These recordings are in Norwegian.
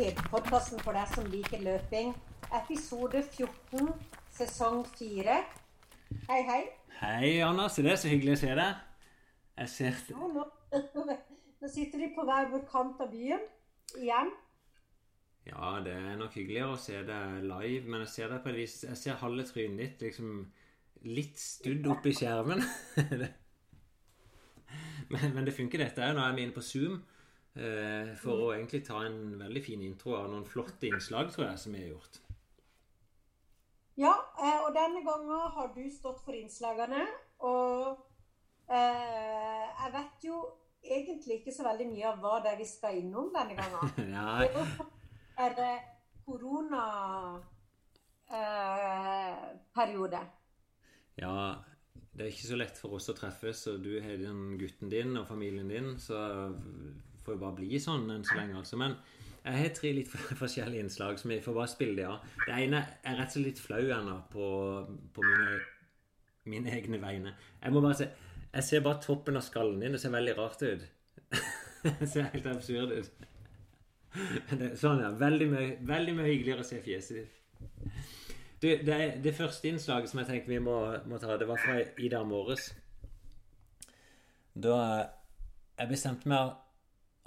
Løpetid, podkasten for deg som liker løping. Episode 14, sesong 4. Hei, hei. Hei, Anders. Det er så hyggelig å se deg. Jeg ser Ja, nå, nå sitter de på hver vår kant av byen igjen. Ja, det er nok hyggeligere å se deg live, men jeg ser deg på et vis Jeg ser halve trynet ditt liksom litt studd opp i skjermen. men, men det funker, dette òg. Nå er vi inne på Zoom for å egentlig ta en veldig fin intro av noen flotte innslag, tror jeg, som vi har gjort. Ja, eh, og denne gangen har du stått for innslagene. Og eh, jeg vet jo egentlig ikke så veldig mye av hva det er vi skal innom denne gangen. ja, Er det koronaperiode? ja, det er ikke så lett for oss å treffes, og du har den gutten din og familien din, så får jo bare bli sånn enn så lenge, altså. Men jeg har tre litt forskjellige innslag, så vi får bare spille det av. Det ene er rett og slett litt flau ennå på, på mine, mine egne vegne. Jeg må bare se Jeg ser bare toppen av skallen din. Det ser veldig rart ut. det ser helt absurd ut. Sånn, ja. Veldig mye, veldig mye hyggeligere å se fjeset ditt. Du, det, det første innslaget som jeg tenkte vi må, må ta, det var fra i dag morges. Da jeg bestemte meg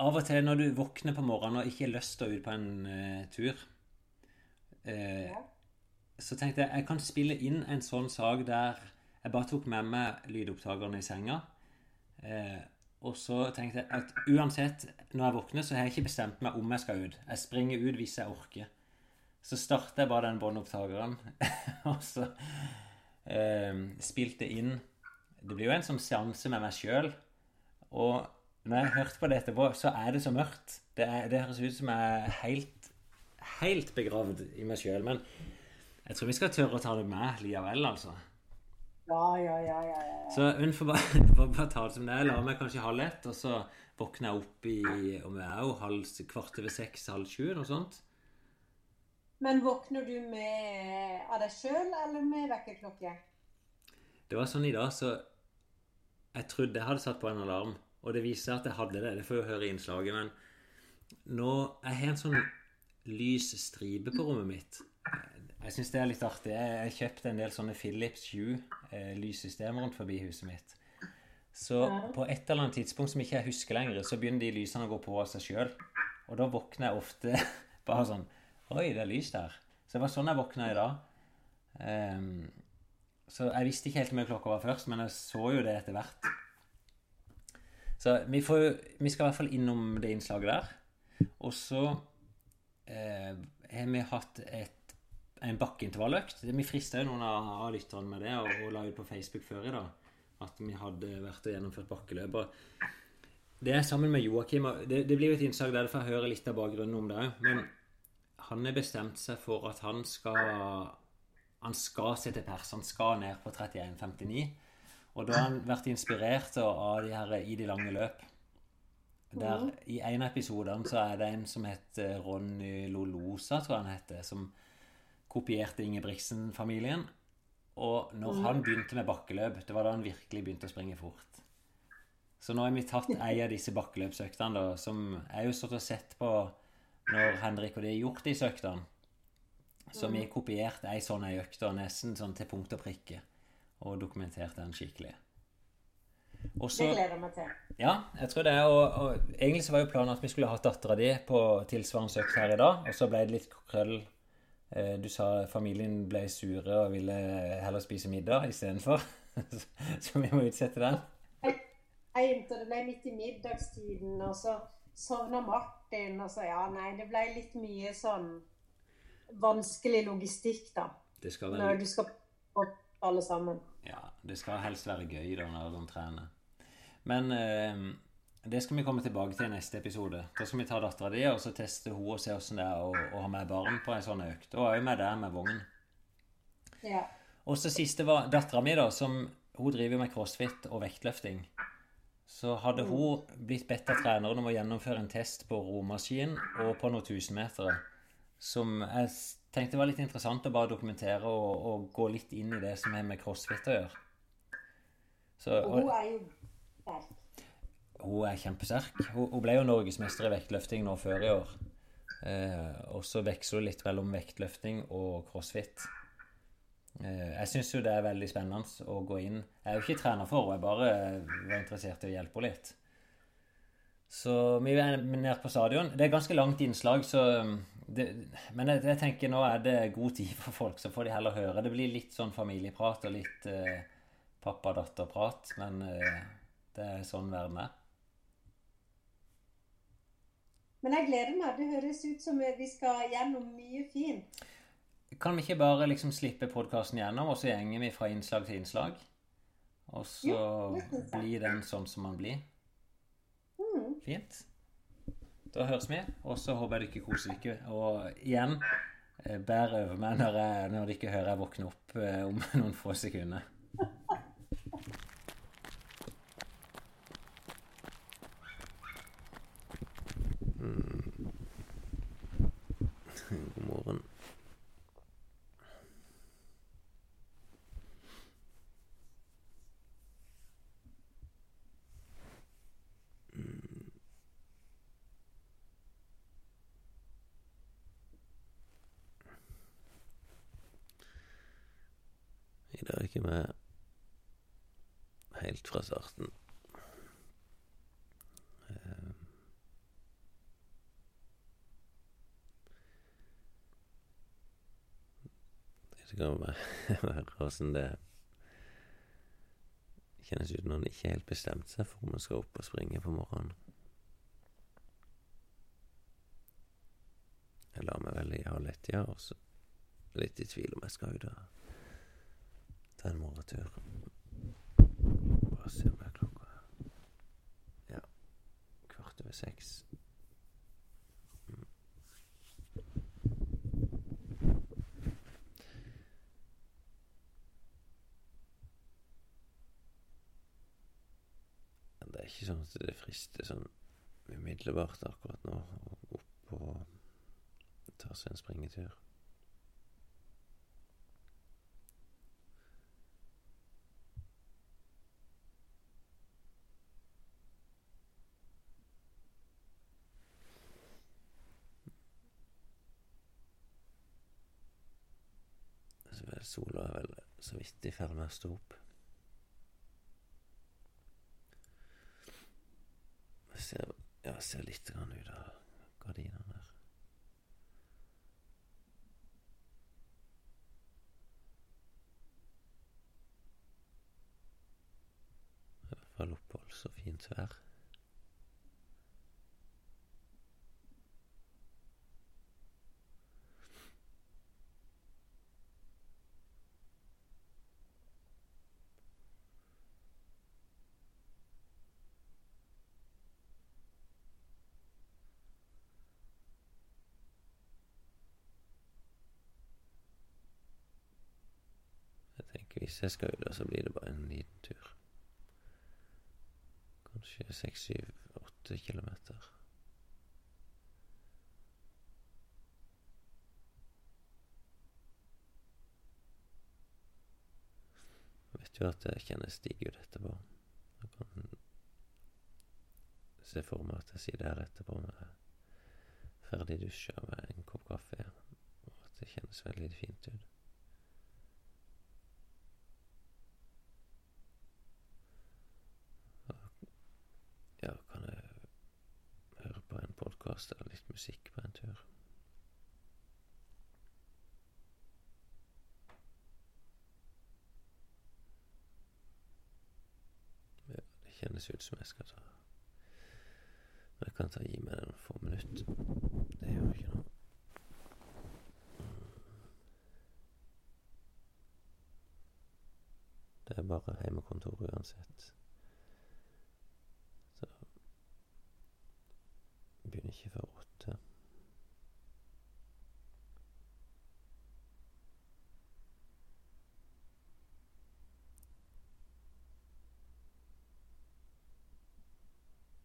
Av og til når du våkner på morgenen og ikke har lyst til å ut på en uh, tur, uh, Ja. så tenkte jeg jeg kan spille inn en sånn sak der jeg bare tok med meg lydopptakerne i senga. Uh, og så tenkte jeg at uansett, når jeg våkner, så har jeg ikke bestemt meg om jeg skal ut. Jeg springer ut hvis jeg orker. Så starter jeg bare den båndopptakeren, og så spilte inn Det blir jo en sånn seanse med meg sjøl. Og når jeg har hørt på det etterpå, så er det så mørkt. Det, er, det høres ut som jeg er helt, helt begravd i meg sjøl. Men jeg tror vi skal tørre å ta det med likevel, altså. Ja, ja, ja, ja, ja. Så hun får bare, bare ta det som det er. La meg kanskje halv ett, og så våkner jeg opp i om jeg er jo halv, kvart over seks, halv sju, noe sånt. Men våkner du med av deg sjøl eller med vekkerklokke? Det var sånn i dag, så jeg trodde jeg hadde satt på en alarm, og det viser seg at jeg hadde det. Det får jeg høre i innslaget, men nå Jeg har en sånn lys stripe på rommet mitt. Jeg syns det er litt artig. Jeg har kjøpt en del sånne Philips Hue eh, rundt forbi huset mitt. Så på et eller annet tidspunkt som ikke jeg husker lenger, så begynner de lysene å gå på av seg sjøl. Og da våkner jeg ofte bare sånn Oi, det er lys der. Så det var sånn jeg våkna i dag. Um, så jeg visste ikke helt hvor mye klokka var først, men jeg så jo det etter hvert. Så vi, får, vi skal i hvert fall innom det innslaget der. Og så eh, har vi hatt et, en bakkeintervalløkt. Vi frista jo noen av, av lytterne med det og, og la ut på Facebook før i dag at vi hadde vært og gjennomført bakkeløp. Det er sammen med Joakim. Det, det blir jo et innslag der du får høre litt av bakgrunnen om det òg. Men han har bestemt seg for at han skal han skal se til pers. Han skal ned på 31,59. Og da har han vært inspirert av de her i de lange løp. Der I en av episodene så er det en som heter Ronny Lolosa, tror jeg han heter, som kopierte Ingebrigtsen-familien. Og når han begynte med bakkeløp, det var da han virkelig begynte å springe fort. Så nå har vi tatt ei av disse bakkeløpsøktene, da, som jeg jo stått og sett på når Henrik og de har gjort disse øktene. Så vi kopierte ei sånn ei økt, nesten sånn til punkt og prikke. Og dokumenterte den skikkelig. Også, Det gleder jeg meg til. ja, jeg tror det. Og, og egentlig så var jo planen at vi skulle hatt dattera di på tilsvarende økt her i dag, og så ble det litt krøll. Eh, Du sa familien ble sure og ville heller spise middag istedenfor. Så vi må utsette den. Jeg inntil det ble midt i middagstiden, og så sovna Martin, og så Ja, nei, det ble litt mye sånn vanskelig logistikk, da. Det skal Når du skal opp alle sammen. Ja, det skal helst være gøy da når de trener. Men eh, det skal vi komme tilbake til i neste episode. Da skal vi ta dattera di og så teste hun og se åssen det er å, å ha med barn på en sånn økt. Og òg med der med vogn. Ja. Og så siste var dattera mi, da, som hun driver med crossfit og vektløfting. Så hadde hun blitt bedt av treneren om å gjennomføre en test på romaskin og på noen tusenmetere. Som jeg tenkte var litt interessant å bare dokumentere og, og gå litt inn i det som har med crossfit å gjøre. Så, Og hun er jo sterk. hun er kjempesterk. Hun, hun ble jo norgesmester i vektløfting nå før i år. Eh, og så veksler hun litt mellom vektløfting og crossfit. Eh, jeg syns jo det er veldig spennende å gå inn Jeg er jo ikke trener for henne, jeg bare var interessert i å hjelpe henne litt. Så vi er nede på stadion. Det er ganske langt innslag, så det, Men jeg, jeg, tenker nå er det god tid for folk, så får de heller høre. Det blir litt sånn familieprat og litt eh, pappa-datter-prat, men eh, det er sånn verden er. Men jeg gleder meg. Det høres ut som vi skal gjennom mye fint. Kan vi ikke bare liksom slippe podkasten gjennom, og så gjenger vi fra innslag til innslag? Og så jo, blir den sånn som den blir? Mm. Fint. Da høres vi, og så håper jeg dere koser dere. Og igjen, eh, bær over meg når, jeg, når dere hører jeg våkne opp eh, om noen få sekunder. Ikke med helt fra starten. Eh, det kan være åssen det kjennes ut når en ikke helt bestemt seg for om en skal opp og springe på morgenen. Jeg lar meg vel ha halv ett-tida, og litt i tvil om jeg skal ut og ta en morgentur. Bare se om det er klokka Ja, kvart over seks. Mm. Det er ikke sånn at det frister sånn umiddelbart akkurat nå å gå opp og ta seg en springetur. Sola er vel så vidt i ferd med å stå opp. Jeg ser, ja, ser litt grann ut av gardinene der. I hvert fall opphold, så fint vær. Hvis jeg skal ut, så blir det bare en liten tur. Kanskje seks, syv, åtte kilometer. Jeg vet jo at jeg kjenner Stig ut etterpå. Jeg kan se for meg at jeg sitter her etterpå med ferdig dusja med en kopp kaffe, og at det kjennes veldig fint ut. Podkast eller litt musikk på en tur. Ja, det kjennes ut som jeg skal ta Jeg kan ta gi meg noen få minutter. Det gjør ikke noe. Det er bare hjemmekontor uansett. begynner ikke før åtte.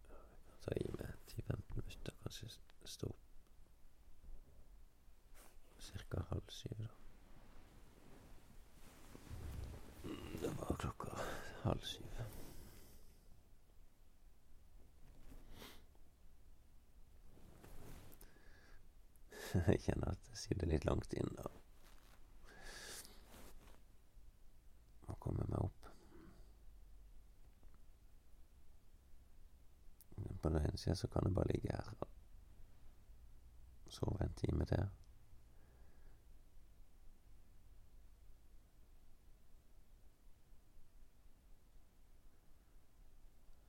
Jeg kan ta i meg 10-15 minutter, kanskje stå opp ca. halv syv, da. Det var klokka halv syv. jeg kjenner at jeg sitter litt langt inn. da. Må komme meg opp. På den ene sida så kan jeg bare ligge her og sove en time til.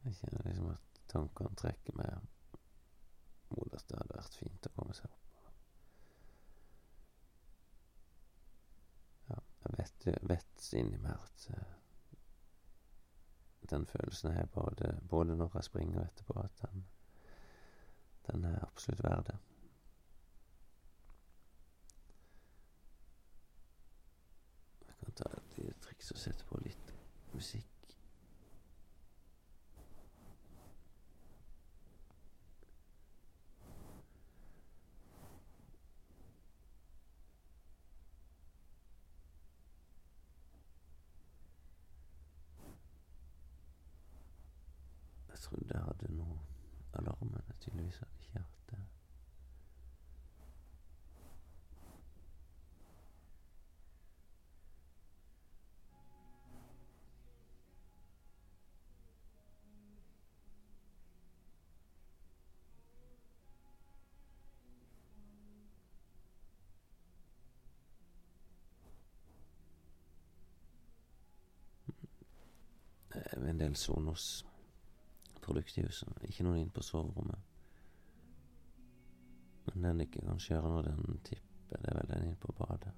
Jeg kjenner liksom at tankene trekker meg mot at det hadde vært fint å komme seg opp. Jeg vet, vet inni meg at uh, den følelsen har både, både når jeg springer og etterpå, at den, den er absolutt verd det. Jeg kan ta et triks og sette på litt musikk. Jeg trodde jeg hadde noe alarm, men jeg tydeligvis hadde ikke hatt det. Er en del Sonos produktivhuset. Ikke noen inn på soverommet. Men den ikke kan kjøre når den tipper, det er vel den inn på badet.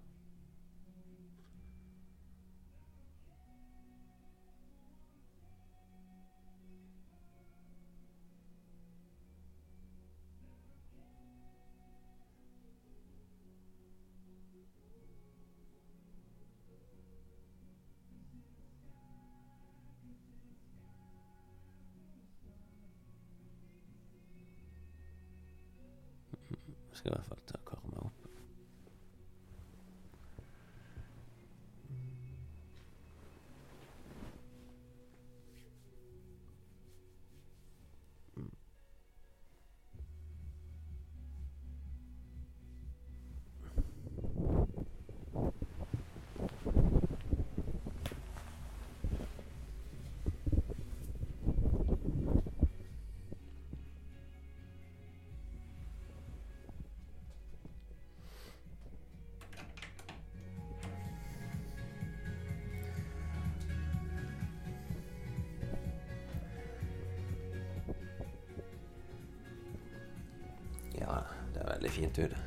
Fint ute.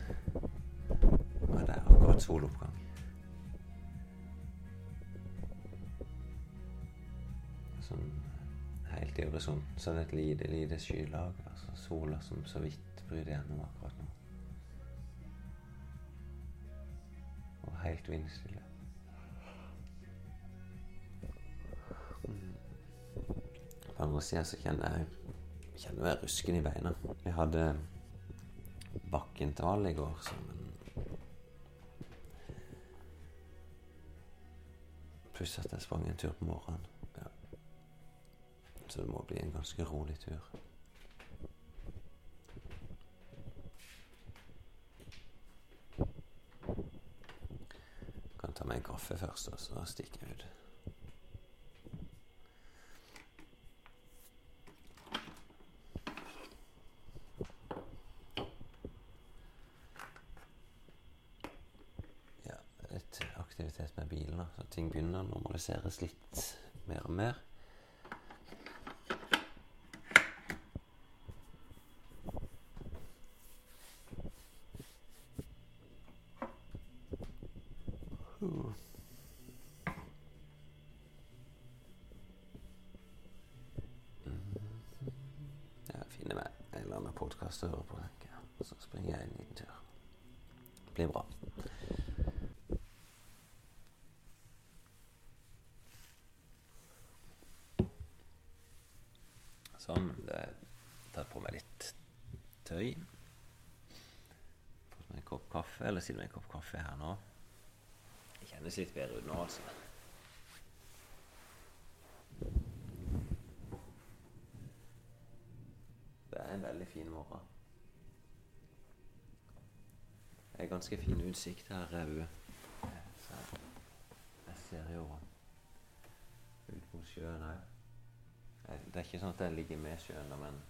Og det er akkurat soloppgang. Sånn helt i horisonten så det et lite, lite skylag. Altså sola som så vidt bryter gjennom akkurat nå. Og helt vindstille. På andre sida så kjenner jeg kjenner jeg rusken i beina. Jeg hadde bakkeintervall i går som en Pluss at jeg sprang en tur på morgenen. Ja. Så det må bli en ganske rolig tur. Kan ta meg en kaffe først, og så stikker jeg ut. Ja, litt aktivitet med bilen, da. Så ting begynner å normaliseres litt mer og mer. Uh. Jeg finner meg en eller annen podkast å høre på, tenker jeg. Og så springer jeg en liten tur. Det blir bra. Sånn. Det er tatt på meg litt tøy. Fått meg en kopp eller med en kopp kaffe her nå. Det kjennes litt bedre ut nå, altså. Det er en veldig fin morgen. Det er ganske fin utsikt her òg. Jeg ser jo ut mot sjøen òg. Det er ikke sånn at jeg ligger med sjøen, men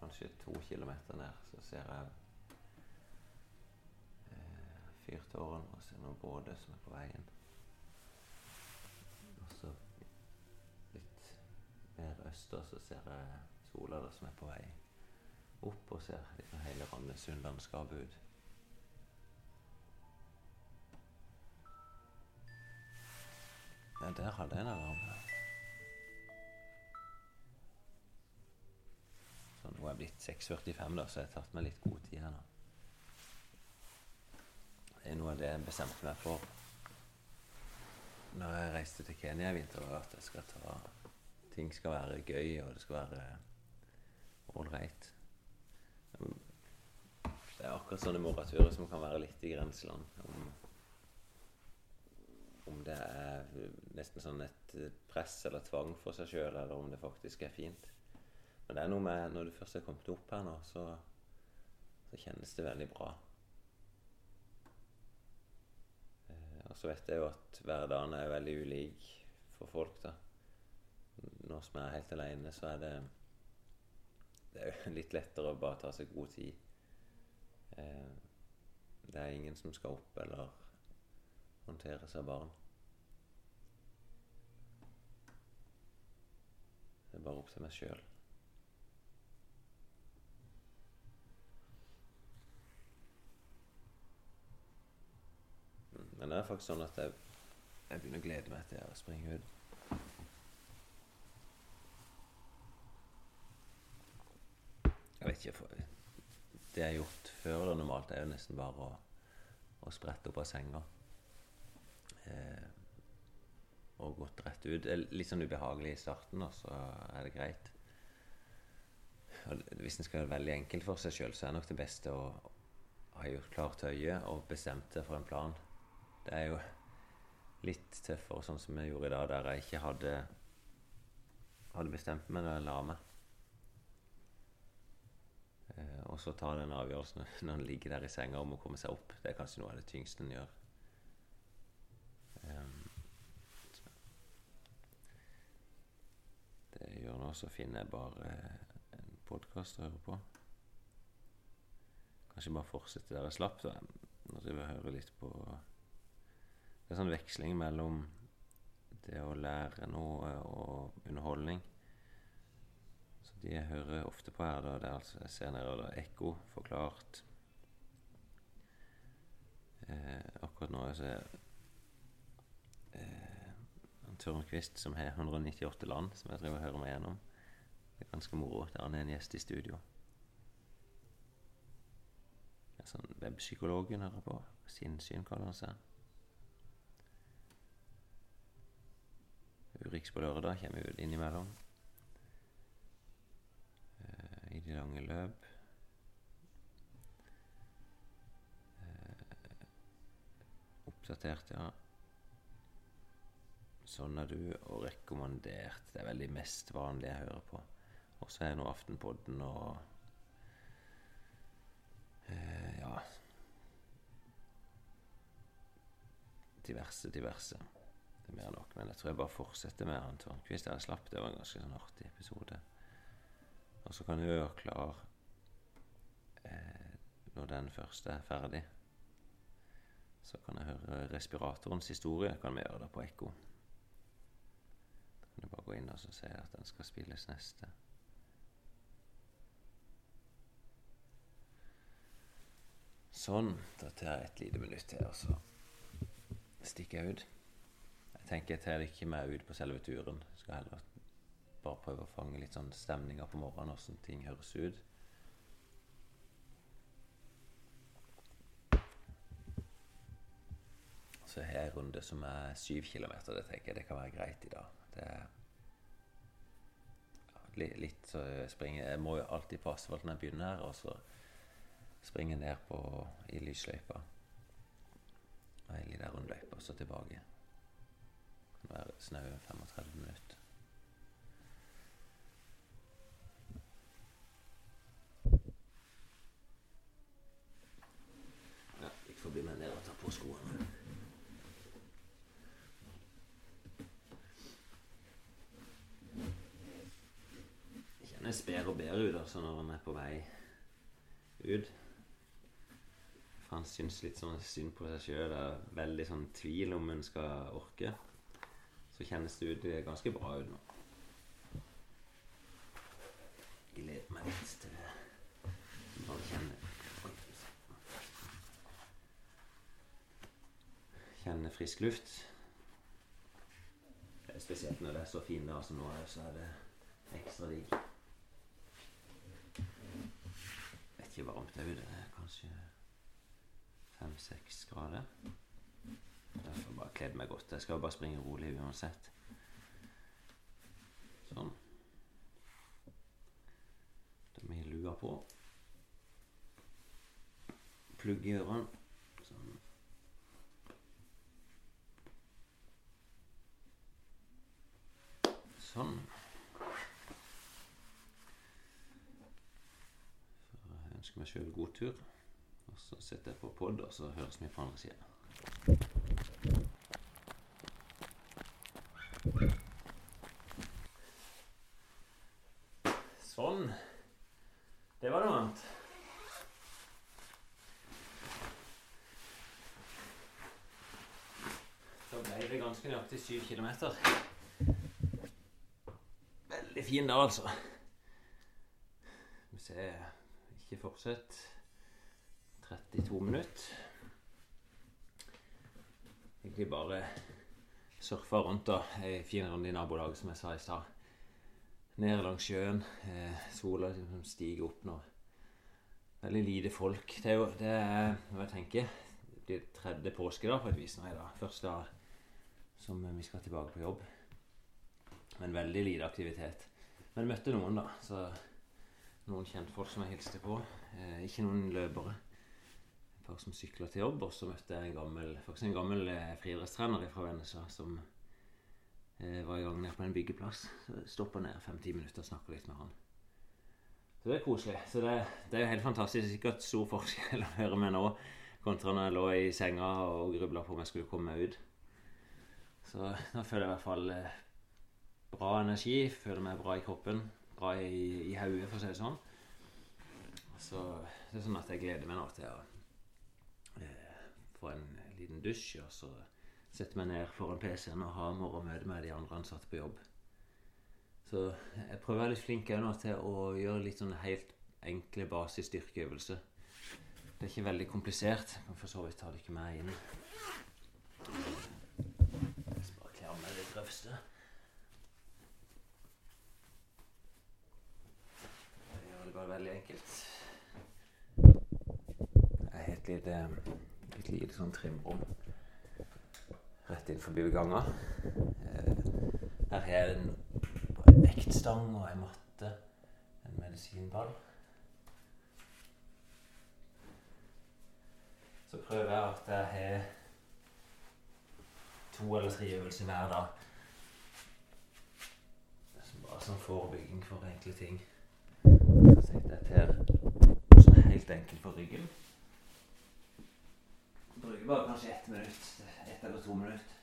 kanskje to kilometer ned så ser jeg eh, og ser noen båter som er på veien. Og så litt mer øster så ser jeg sola da, som er på vei opp, og ser liksom hele Randesund-landskapet ut. Ja, der hadde jeg en alarm. Så nå er jeg blitt 6.45, da, så jeg har tatt meg litt god tid her nå. Noe av det jeg bestemte meg for når jeg reiste til Kenya i vinter, var at jeg skal ta ting skal være gøy, og det skal være ålreit. Det er akkurat sånne moraturer som kan være litt i grenseland. Om, om det er nesten sånn et press eller tvang for seg sjøl, eller om det faktisk er fint. Men det er noe med når du først er kommet opp her nå, så, så kjennes det veldig bra. Og så vet jeg jo at hverdagen er veldig ulik for folk, da. Nå som jeg er helt aleine, så er det Det er jo litt lettere å bare ta seg god tid. Eh, det er ingen som skal opp eller håndtere seg barn. Det er bare opp til meg sjøl. Men det er faktisk sånn at jeg, jeg begynner å glede meg til å springe ut. Jeg vet ikke for, Det jeg har gjort før da normalt, er jo nesten bare å, å sprette opp av senga. Eh, og gått rett ut. Det er litt sånn ubehagelig i starten, og så er det greit. Og hvis en skal være veldig enkel for seg sjøl, så er det nok det beste å ha gjort klart øyet og bestemt det for en plan. Det er jo litt tøffere sånn som jeg gjorde i dag, der jeg ikke hadde, hadde bestemt meg da jeg la meg. Eh, og så ta den avgjørelsen når en ligger der i senga om å komme seg opp. Det er kanskje noe av det tyngste en gjør. Um, det gjør nå, så finner jeg bare en podkast å høre på. Kanskje bare fortsette der jeg slapp. da. Nå driver jeg og hører litt på Det er sånn veksling mellom det å lære noe og underholdning. Så de jeg hører ofte på her, da, det er altså jeg ser nede da, Ekko forklart. Eh, akkurat nå så er eh, Tørnquist som har 198 land, som jeg driver og hører meg gjennom. Det er ganske moro. Der han er en gjest i studio. Det er sånn Webpsykologen hører på. Sinnssyn kaller han seg. Urix på lørdag kommer ut innimellom. Uh, I de lange løp. Uh, oppdatert, ja. Sånn er du, og rekommandert. Det er veldig mest vanlige jeg hører på. Og så er det nå Aftenpodden og uh, Ja Diverse, diverse. Det er mer nok. Men jeg tror jeg bare fortsetter med han Tørnquist. Jeg slapp. Det var en ganske sånn artig episode. Og så kan du gjøre klar eh, når den første er ferdig. Så kan jeg høre respiratorens historie. kan vi gjøre det på ekko. Da kan du bare gå inn og si at den skal spilles neste. Sånn. Da tar jeg et lite minutt til, og så stikker jeg ut. Jeg tenker jeg tar ikke med ut på selve turen. Jeg skal heller bare prøve å fange litt sånn stemninger på morgenen, åssen ting høres ut. Så har jeg en runde som er syv kilometer. Det tenker jeg det kan være greit i dag. Det er litt så jeg springer Jeg må jo alltid på asfalt når jeg begynner her, og så springer jeg ned på, i lysløypa. Ei lita rundløype, og så tilbake være snaue 35 minutter. Ja, jeg får bli med ned og ta på skoene. Det kjennes bedre og bedre ut altså når en er på vei ut. For han syns litt sånn synd på seg sjøl. Veldig sånn tvil om hun skal orke. Så kjennes det ganske bra ut nå. Gleder meg litt til det. Bare kjenne Kjenne frisk luft. Spesielt når det er så finvær som nå, er, så er det ekstra digg. Vet ikke varmt det er ute. Kanskje fem-seks grader. Jeg får bare kledd meg godt. Jeg skal bare springe rolig uansett. Sånn. Da må jeg lua på. Plugg i ørene. Sånn. Sånn. Så jeg ønsker meg sjøl god tur. Og så setter jeg på pod, og så høres vi på andre sida. Sånn. Det var noe annet. Så ble det ganske nøyaktig syv kilometer. Veldig fin dag, altså. Skal vi se Ikke fortsett. 32 minutter. Egentlig bare surfa rundt da, ei fin runde i nabolaget, som jeg sa i stad. Ned langs sjøen. Eh, sola liksom stiger opp nå. Veldig lite folk. Det er jo det er, når jeg tenker, det blir tredje påskedag på et vis nå i dag. Første dag som vi skal tilbake på jobb. Men veldig lite aktivitet. Men møtte noen, da. Så noen kjentfolk som jeg hilste på. Eh, ikke noen løpere. Par som sykla til jobb. Og så møtte jeg en gammel, faktisk en gammel eh, friidrettstrener fra Vennesla som eh, var i gang nede på en byggeplass. Stoppa ned fem-ti minutter og snakka litt med han. Så det er koselig. Så det, det er jo helt fantastisk. Sikkert stor forskjell å høre med nå kontra når jeg lå i senga og grubla på om jeg skulle komme meg ut. Så nå føler jeg i hvert fall eh, bra energi. Føler meg bra i kroppen. Bra i, i hodet, for å si det sånn. Så det er sånn at jeg gleder meg nå til å eh, en liten dusj, og så sette meg ned foran PC-en og har morgenmøte med de andre ansatte på jobb. Så jeg prøver å være litt flink nå til å gjøre litt sånne helt enkle basisstyrkeøvelser. Det er ikke veldig komplisert. Jeg kan for så vidt ta det ikke med inn. Jeg skal bare kle av meg det grøvste. Jeg gjør det bare veldig enkelt. Det er helt lite, litt lite sånn trimrom rett inn forbi ganga. Eh, Her har jeg en vektstang og en matte, en medisinball. Så prøver jeg at jeg har to eller tre øvelser hver dag. Bare sånn forebygging for enkle ting. Så setter jeg til sånn helt enkelt på ryggen. Bruker bare kanskje ett minutt, ett eller to minutter.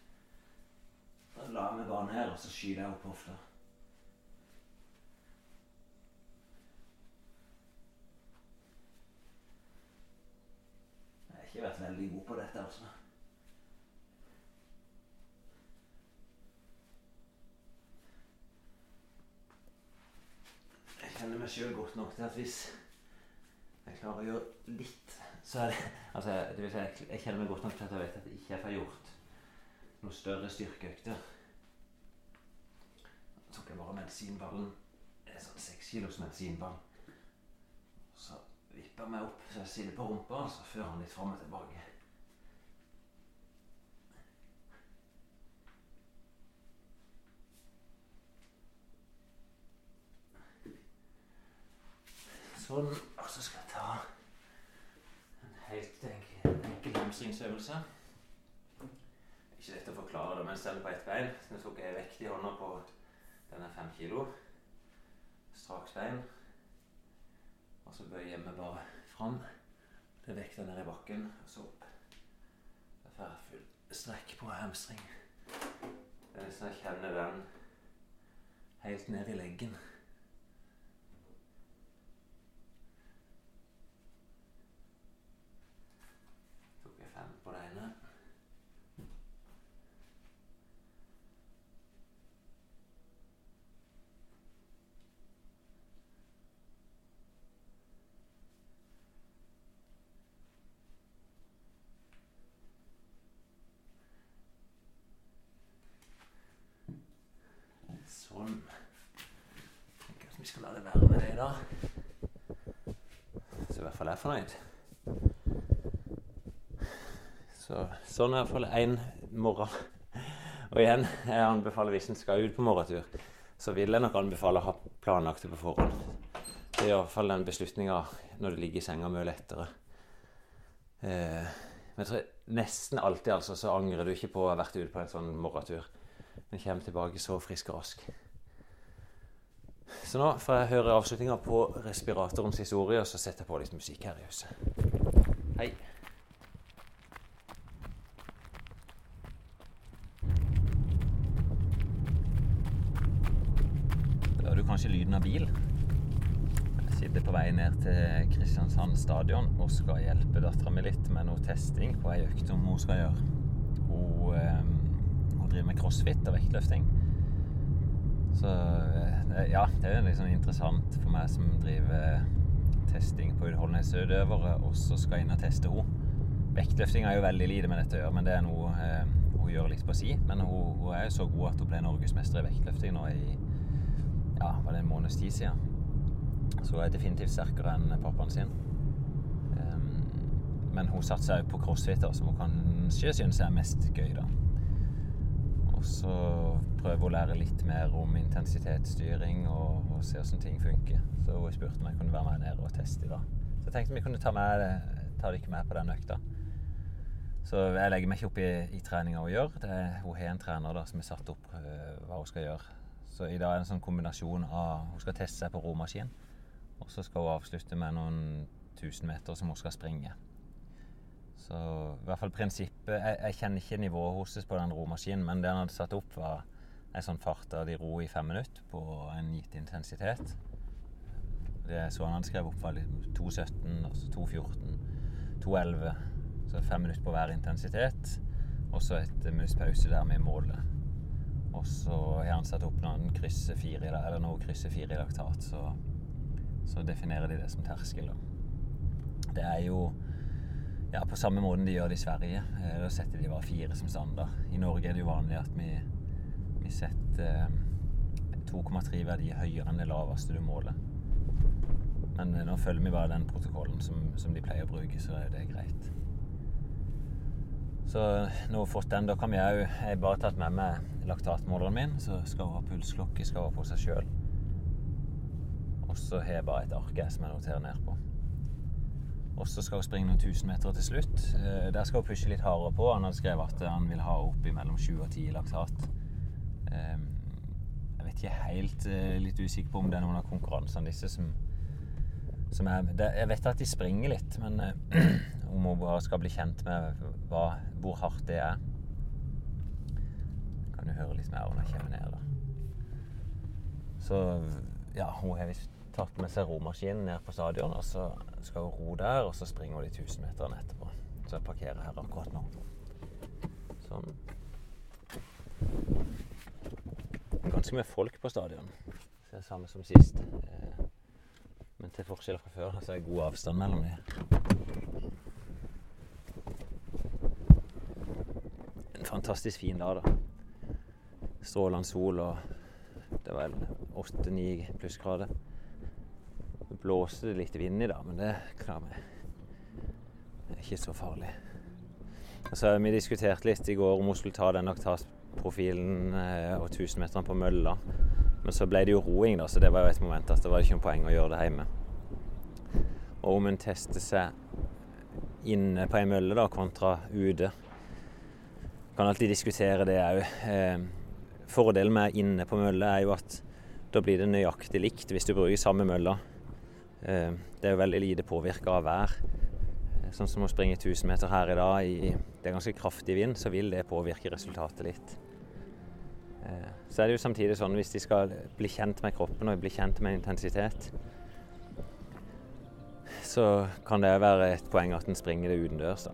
Da la jeg meg bare ned, og så skyter jeg opp hofta. Jeg har ikke vært veldig god på dette, altså. Jeg kjenner meg sjøl godt nok til at hvis jeg klarer å gjøre litt, så er det Altså, det vil si, jeg- kjenner meg godt nok til at jeg vet at jeg ikke får gjort noen større styrkeøkter. Så tok jeg bare medisinballen. En sånn seks kilos medisinball. Så vipper meg opp så jeg sitter på rumpa, så fører han litt fram og tilbake. Sånn. Og så skal jeg ta helt enkel, hamstringsøvelse. Ikke lett å forklare det, men selv på ett bein. Så tok jeg vekt i hånda på denne fem kilo. Straks bein. Og så bøyer meg bare fram. Det vekta ned i bakken, og så opp. Det får full strekk på hamstring. Det er nesten jeg kjenner den helt ned i leggen. skal la det i. Så i hvert fall er fornøyd. Så sånn er i hvert fall én morgen. Og igjen, jeg anbefaler hvis en skal ut på morgentur, så vil jeg nok anbefale å ha planlagt det på forhånd. Det er iallfall den beslutninga når du ligger i senga mye lettere. Eh, men jeg tror nesten alltid altså, så angrer du ikke på å ha vært ute på en sånn morgentur. Men kommer tilbake så frisk og rask. Så nå for jeg hører avslutninga på respiratorens historie, og så setter jeg på litt musikk her i huset. Hei. Da hører du kanskje lyden av bil. Jeg sitter på vei ned til Kristiansand stadion og skal hjelpe dattera mi litt med noe testing på ei økt som hun skal gjøre. Hun, eh, hun driver med crossfit og vektløfting. Så eh, ja, det er liksom interessant for meg som driver testing på utholdenhetsutøvere, og så skal inn og teste henne. Vektløfting har jo veldig lite med dette å gjøre, men det er noe eh, hun gjør litt på si. Men hun, hun er jo så god at hun ble norgesmester i vektløfting nå i ja, var det en måneds tid siden. Så hun er definitivt sterkere enn pappaen sin. Um, men hun satser òg på crossfit, som hun kanskje synes er mest gøy. da. Og så prøve å lære litt mer om intensitetsstyring og, og se hvordan ting funker. Så hun spurte om jeg kunne være med ned og teste i dag. Så jeg tenkte vi kunne ta, med, ta dere med på den økta. Så jeg legger meg ikke opp i, i treninga hun gjør. Det er, hun har en trener da, som har satt opp uh, hva hun skal gjøre. Så i dag er det en sånn kombinasjon av Hun skal teste seg på romaskin, og så skal hun avslutte med noen tusen meter som hun skal springe. Så i hvert fall prinsippet Jeg, jeg kjenner ikke nivået hennes på den romaskinen, men det han hadde satt opp, var en sånn fart der de ror i fem minutter på en gitt intensitet. Det så han hadde skrevet opp, var 2.17, altså 2.14, 2.11. Så fem minutter på hver intensitet, og så et minutts pause der med målet. Og så har han satt opp når han krysser fire, eller når krysser fire i laktat, så, så definerer de det som terskel. Da. Det er jo ja, på samme måten de gjør det i Sverige. Eh, Da setter de bare fire som standard. I Norge er det jo vanlig at vi, vi setter eh, 2,3 verdier høyere enn det laveste du måler. Men eh, nå følger vi bare den protokollen som, som de pleier å bruke, så er det greit. Så nå har vi fått den, da kan vi òg Jeg har bare tatt med meg laktatmåleren min, så skal hun ha pulsklokke, skal hun ha på seg sjøl. Og så har jeg bare et ark som jeg noterer ned på. Og så skal hun springe noen tusen meter til slutt. Eh, Der skal hun pushe litt hardere på. Han hadde skrevet at han vil ha opp i mellom 7 og 10 i laktat. Eh, Jeg vet ikke helt eh, Litt usikker på om det er noen av konkurransene disse som, som er Jeg vet at de springer litt, men om hun bare skal bli kjent med hva, hvor hardt det er Kan du høre litt mer når jeg kommer ned, da. Så ja, hun har visst tatt med seg romaskinen ned på stadion, og så skal ro der, og så springer hun de 1000 meterne etterpå. Så jeg parkerer her akkurat nå. Sånn. Ganske mye folk på stadion. Det er samme som sist. Eh, Men til forskjell fra før så er det god avstand mellom dem. En fantastisk fin dag, da. Strålende sol, og det var åtte-ni plussgrader. Det blåste det litt vind i dag, men det klarer vi. Det er ikke så farlig. Altså, vi diskuterte litt i går om hun skulle ta den laktatprofilen eh, og 1000-meteren på mølla. Men så ble det jo roing, da, så det var jo et moment at det var ikke noe poeng å gjøre det hjemme. Og om hun tester seg inne på ei mølle da, kontra ute Kan alltid diskutere det òg. Eh, fordelen med inne på mølle er jo at da blir det nøyaktig likt hvis du bruker samme mølla. Eh, det er jo veldig lite påvirka av vær. Eh, Sånn som å springe 1000 meter her i dag i det er ganske kraftig vind, så vil det påvirke resultatet litt. Eh, Så er det jo samtidig sånn hvis de skal bli kjent med kroppen og bli kjent med intensitet, så kan det være et poeng at en springer det utendørs.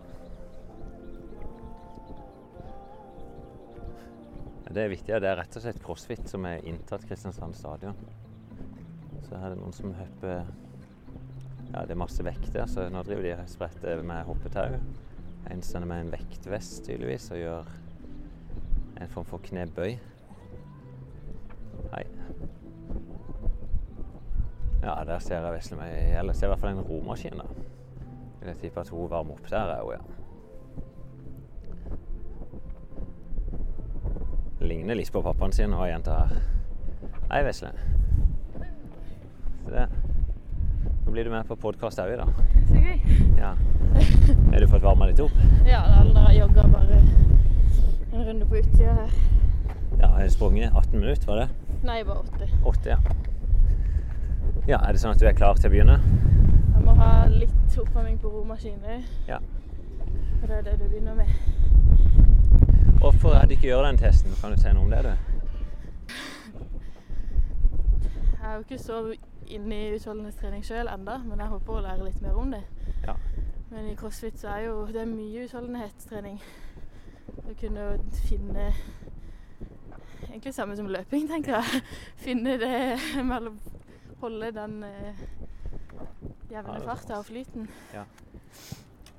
Det er viktig, det er rett og slett crossfit som er inntatt Kristiansand stadion. Så her er det noen som hopper Ja, det er masse vekter, så nå driver de og spretter med hoppetau. En står med en vektvest tydeligvis og gjør en form for knebøy. Hei. Ja, der ser jeg vesle meg Eller ser i hvert fall en romaskin, da. Vil jeg tippe at hun varmer opp der, er hun, ja. Ligner litt på pappaen sin og jenta her. Hei, Vesle. Se det. Nå blir du med på podkast òg i dag. Så gøy. Ja. Har du fått varma litt opp? Ja, jeg jogger bare en runde på utsida her. Ja, har du sprunget 18 minutter, var det? Nei, bare åtte. Åtte, ja. Ja, Er det sånn at du er klar til å begynne? Jeg må ha litt oppvarming på romaskiner. Ja. Og det er det du begynner med. Hvorfor er det ikke gjør den testen? Kan du si noe om det, du? Jeg er jo ikke så inne i utholdenhetstrening sjøl enda, men jeg håper å lære litt mer om det. Ja. Men i crossfit så er jo det er mye utholdenhetstrening. Å kunne finne Egentlig samme som løping, tenker jeg. Finne det mellom Holde den eh, jevne er farta og flyten. Ja.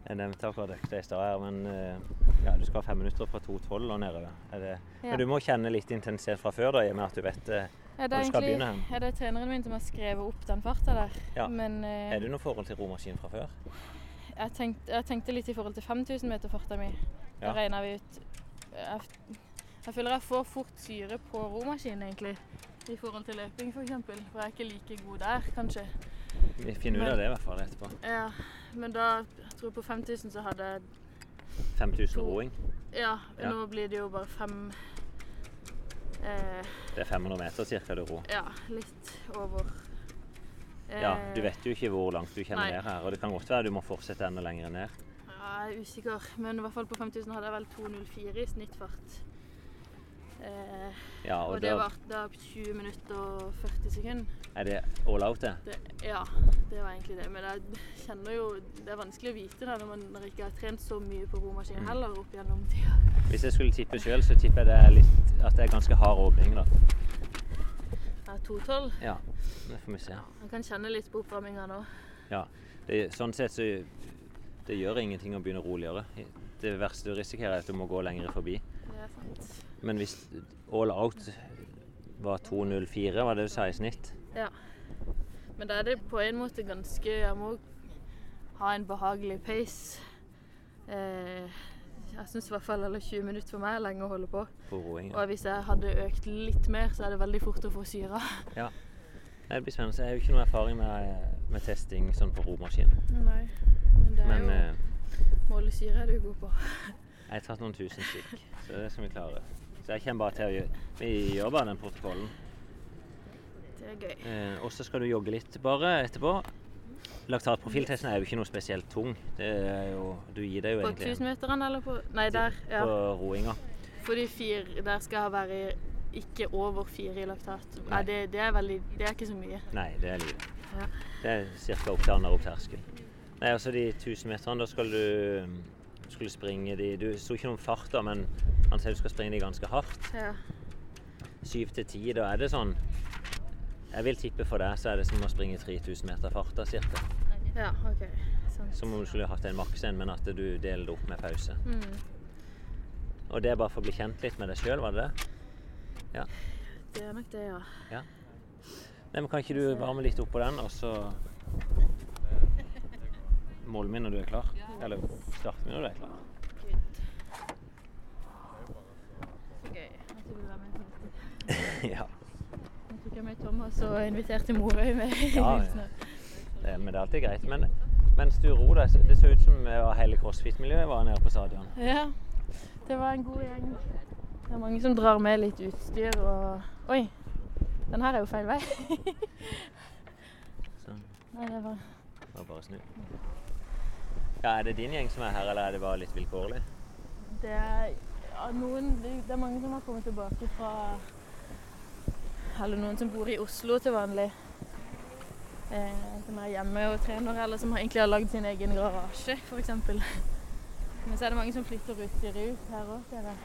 Jeg nevnte akkurat økta i stad her, men eh, ja, du skal ha fem minutter fra 2.12 og nedover. Er det, Ja. Men du må kjenne litt intensitet fra før, da, i og med at du vet eh, Ja, det egentlig, er det er treneren min som har skrevet opp den farta der. Ja. Men eh, Er det noe forhold til romaskin fra før? jeg, tenkte, jeg tenkte litt i forhold til 5000 meter farta mi. Da Ja. regna vi ut jeg, jeg føler jeg får fort syre på romaskinen, egentlig. I forhold til løping, f.eks. For, for jeg er ikke like god der, kanskje. Vi finner ut av det i hvert fall etterpå. Ja, men da jeg tror jeg på 5000 så hadde jeg 5000 To. roing. Ja, Ja. nå blir det jo bare fem eh, Det er 500 meter ca. du ror. Ja, litt over. Ja, Eh, du vet jo ikke hvor langt du kommer Nei. ned her, og det kan godt være du må fortsette enda lenger ned. Ja, jeg er usikker, men i hvert fall på 5000 hadde jeg vel 2.04 i snittfart. Eh, Ja, og, og det varte var da 20 minutter og 40 sekunder. er det all out, det. Det, ja, det var egentlig det. Men jeg kjenner jo Det er vanskelig å vite da, når man når ikke har trent så mye på romaskin Mm. heller opp gjennom tida. Hvis jeg skulle tippe sjøl, så tipper jeg det er litt, at det er ganske hard åpning, da. Ja, er 2.12. Ja, det får vi se. Man kan kjenne litt på oppvarminga nå. Ja, det, sånn sett så det gjør ingenting å begynne roligere. Det verste du risikerer, er at du må gå lenger forbi. Det er sant. Men hvis all out var 2,04, var det du sa i snitt? Ja. Men da er det på en måte ganske Jeg må ha en behagelig pace. Eh, jeg syns i hvert fall eller 20 minutter for meg er lenge å holde på. på roing? ja. Og hvis jeg hadde økt litt mer, så er det veldig fort å få syre. Ja. Det blir spennende. Jeg har jo ikke noe erfaring med, med testing sånn på romaskin. Nei. Men det er Men jo eh, Måle syre er du god på. jeg har tatt noen tusen stykk, så det skal vi klare. Så jeg kommer bare til å gjøre Vi gjør bare den protokollen. Det er gøy. Eh, og så skal du jogge litt bare etterpå. Laktatprofiltesten er jo ikke noe spesielt tung. Det er jo, du gir deg jo På egentlig 1000-meteren eller på Nei, der. Ja. på roinga. Fordi fire Der skal jeg være ikke over fire i laktat. Nei. Nei, det, det er veldig Det er ikke så mye. Nei, det er lite. Ja. Det er ca. opp til anaerob terskel. Nei, altså de 1000 meterne, da skal du skulle springe de Du så ikke noen fart, da, men han sier du skal springe de ganske hardt. Ja. Syv til ti, da er det sånn Jeg vil tippe for deg så er det som å springe 3000 meter fart, da, cirka. ja OK. Sant. Som om du skulle hatt en maks en, men at du deler det opp med pause. Mm. Og det er bare for å bli kjent litt med deg sjøl, var det det? Det er nok det, ja. Nei, men Kan ikke du varme litt opp på den, og så måle min når du er klar? Eller starten min når du er klar? Dette. ja. Nå tok jeg med Thomas og inviterte Morøy med. Ja, ja. Det, men det er alltid greit. Men mens du ror deg, det så ut som eh, hele crossfit-miljøet var nede på stadion. Ja, det var en god gjeng. Det er mange som drar med litt utstyr og Oi! Den her er jo feil vei. Så Nei, det var det var bare snu. Ja, Er det din gjeng som er her, eller er det bare litt vilkårlig? Det er ja, noen Det er mange som har kommet tilbake fra Eller noen som bor i Oslo til vanlig. Eh, som er hjemme og trener, eller som egentlig har lagd sin egen garasje, f.eks. Men så er det mange som flytter utstyret ut her òg, ser jeg.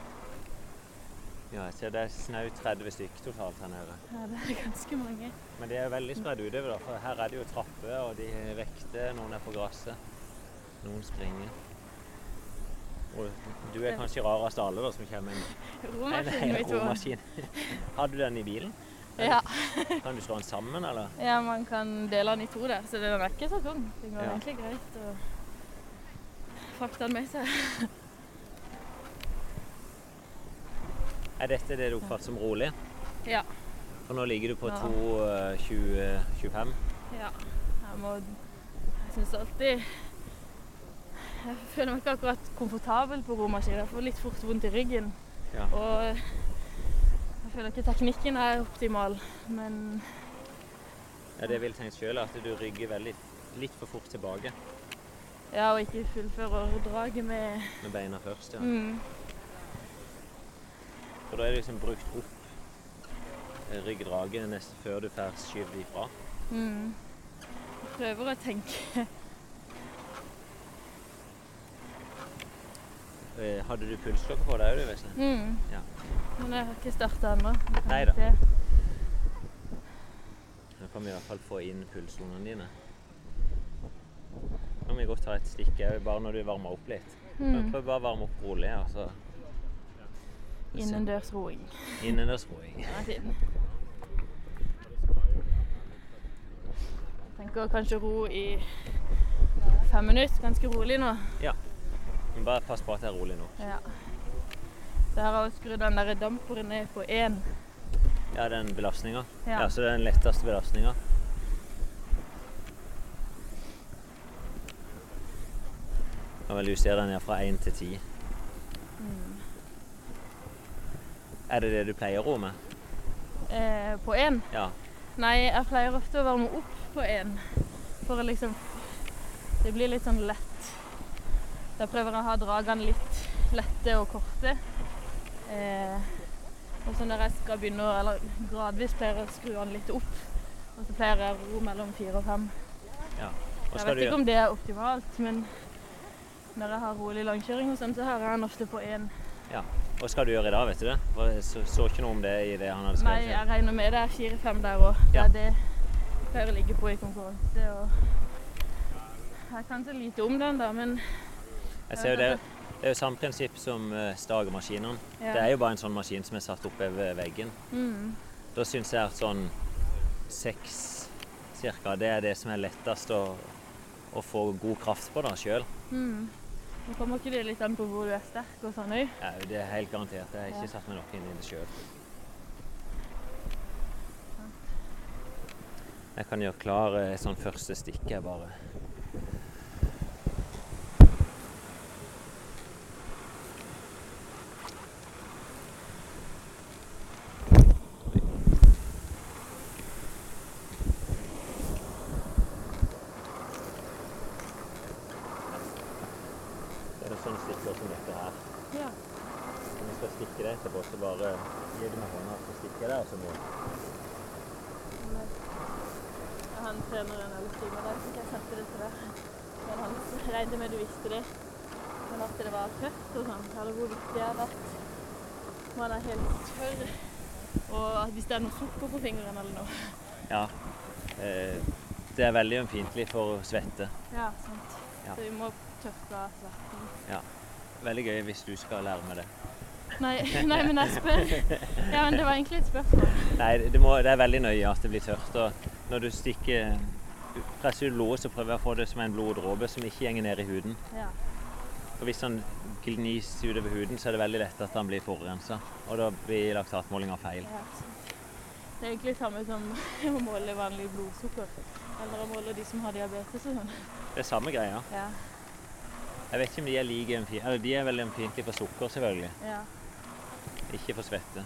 Ja, jeg ser det er snaut 30 stykker totalt her nede. Ja, det er ganske mange. Men de er veldig spredd utover, da, for her er det jo trapper, og de vekter, noen er på gresset. Noen springer. Og du er kanskje rarest av alle da, som kommer med en, vi en romaskin. Har du den i bilen? Ja. Kan du slå den sammen, eller? ja, man kan dele den i to der, så den er ikke så tung. Det går Ja. egentlig greit å frakte den med seg. Er dette det du oppfatter som rolig? Ja. For nå ligger du på Ja. 2,20-25. Ja. Jeg må Jeg syns alltid Jeg føler meg ikke akkurat komfortabel på romaskin. Jeg får litt fort vondt i ryggen. Ja. Og jeg føler ikke teknikken er optimal, men Ja, det jeg vil tenkt sjøl at du rygger veldig litt for fort tilbake ja, og ikke fullfører draget med med beina først. ja. mm, For da er det liksom brukt opp eh, ryggdraget nesten før du får skyvd ifra. mm. Jeg prøver å tenke Hadde du pulsklokke på deg òg, du, Vesle? mm. Ja. Men jeg har ikke starta ennå. Nei da. Nå kan vi i hvert fall få inn pulsonene dine. Nå kan vi godt ta et stikk òg, bare når du varmer opp litt. Mm. Prøv bare å varme opp rolig. altså. Innendørsroing. Innendørsroing. Den er Jeg Tenker kanskje ro i fem minutter. Ganske rolig nå. Ja. Men bare pass på at det er rolig nå. Ja. Så her har jeg skrudd den der damperen ned på én. Ja, den belastninga. Ja. Ja, så det er den letteste belastninga. Kan vel justere den ned fra 1 til 10. Mm. Er det det du pleier å ro med? Eh, på én? Ja. Nei, jeg pleier ofte å varme opp på én. For å liksom Det blir litt sånn lett. Da prøver jeg å ha dragene litt lette og korte. Eh, og så når jeg skal begynne å Eller gradvis pleier jeg å skru den litt opp. Og så pleier jeg å ro mellom fire og fem. ja. Jeg vet ikke om det er optimalt, men når jeg har rolig langkjøring og sånn, så har jeg den ofte på én. Hva skal du gjøre i dag, vet du det? Jeg så, så ikke noe om det i det han hadde Nei, jeg regner med det er fire-fem der òg. Det Ja. er det jeg pleier å ligge på i konkurranse. Og jeg kan så lite om den, da, men Jeg ser jo det, det er jo samme prinsipp som uh, stagemaskinene. ja. Det er jo bare en sånn maskin som er satt opp over veggen. mm, Da syns jeg at sånn seks cirka, det er det som er lettest å, å få god kraft på sjøl. mm. Nå kommer ikke det litt an på hvor du er sterk og sånn òg? Ja, det er helt garantert. Jeg har ikke Ja. satt meg noe inn i det sjøl. Jeg kan gjøre klar eh, et sånn første stikk, jeg bare. Det er noen sånne stikker som dette her. Ja. Når vi skal stikke det etterpå, så bare gir du meg hånda, så stikker jeg det, og så må Jeg har en trener en eller time der, så jeg sendte det til deg. Men han regnet med du visste det. Men at det var tøft og sånn, eller hvor viktig er det at man er helt tørr. Og at hvis det noe sukker på fingeren eller noe. Ja. Eh, det er veldig ømfintlig for svette. Ja, sant. Ja. Så vi må tørke av svetten. Veldig gøy hvis du skal lære meg det. Nei, nei, men jeg spør. Ja, men det var egentlig et spørsmål. Nei, det, må, det er veldig nøye at det blir tørt. Og når du stikker du presser ut blodet, så prøver jeg å få det som en bloddråpe som ikke går ned i huden. Ja. Og hvis han gnis utover huden, så er det veldig lett at han blir forurensa. Og da blir laktatmålinga feil. Ja. Det er egentlig samme som å måle vanlig blodsukker. Eller å måle de som har diabetes og sånn. Det er samme greia. Ja. Jeg vet ikke om de er like ømfintlige Eller de er veldig ømfintlige for sukker, selvfølgelig. ja. Ikke for svette.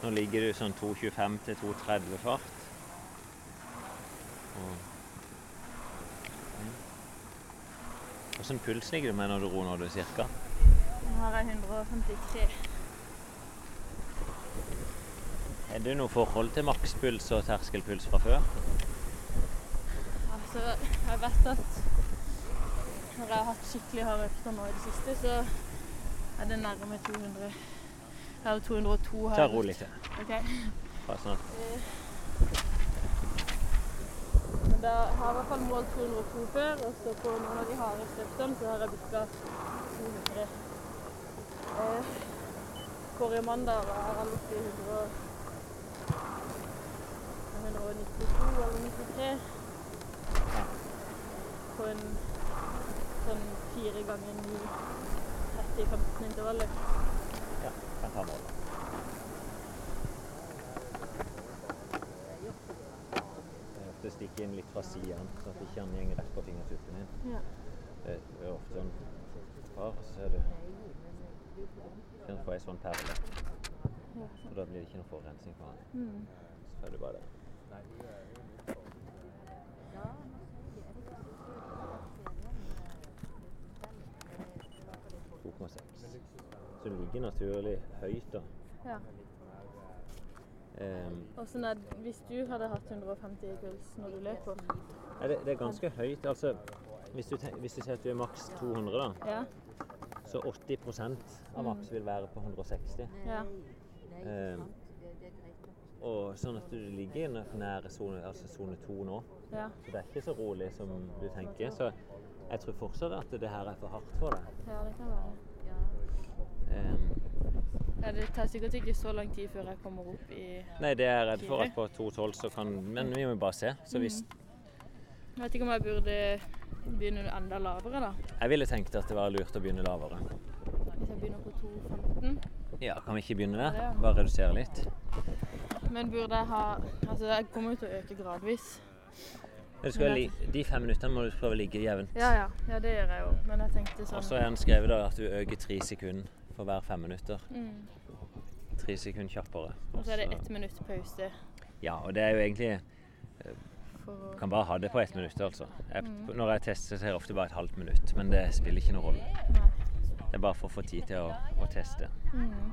Nå ligger du sånn 2,25 til 2,30 fart. Og Åssen puls ligger du med når du ror når du, er cirka? Nå har jeg 153. Er det noe forhold til makspuls og terskelpuls fra før? Altså, jeg vet at når jeg har hatt skikkelig harde økter nå i det siste, så er det nærme 200. Jeg har jo 202 her. Ta rolig til. Okay. Bare sånn at Men da har jeg i hvert fall målt 202 før, og så på noen av de hardeste øktene så har jeg bikka 200. Eh, forrige mandag var jeg oppe i 192 eller 93. På en sånn fire ganger 9 30-15 intervaller. Ja, kan ta mål. Jeg ofte stikker inn litt fra siden, så at ikke han går rett på fingertuppen din. Ja. Det er ofte sånn par, så er det kan få ei sånn perle. Så da blir det ikke noe forurensning på den. Mm. Så er det bare det. Så det ligger naturlig høyt, da. ja. Ehm, sånn er det hvis du hadde hatt 150 i puls når du løper? Nei, det, det er ganske høyt. Altså, hvis du, hvis du sier at du er maks 200, da, Ja. så 80% av maks vil være på 160. ja. Um, og sånn at du ligger nær- sone altså 2 nå. ja. Så det er ikke så rolig som du tenker. Så jeg tror fortsatt at det her er for hardt for deg. Ja, det kan være. Ehm, Ja, det tar sikkert ikke så lang tid før jeg kommer opp i nei, det er jeg redd for at på 2,12 så kan Men vi må bare se. Så hvis Jeg vet ikke om jeg burde begynne enda lavere, da. Jeg ville tenkt at det var lurt å begynne lavere. Hvis jeg begynner på 2,15. Ja, kan vi ikke begynne der? Bare redusere litt? Men burde jeg ha Altså, jeg kommer jo til å øke gradvis. Du skal li de fem minuttene må du prøve å ligge jevnt. Ja, ja. Ja, det gjør jeg jo. Men jeg tenkte sånn Og så har han skrevet da at du øker tre sekunder for hver fem minutter. mm. Tre sekunder kjappere. Og så er det ett minutt pause Ja, og det er jo egentlig for Kan bare ha det på ett minutt, altså. Jeg, Mm. Når jeg tester, så er det ofte bare et halvt minutt, men det spiller ikke noen rolle. Nei. Det er bare for å få tid til å, å teste. Mm.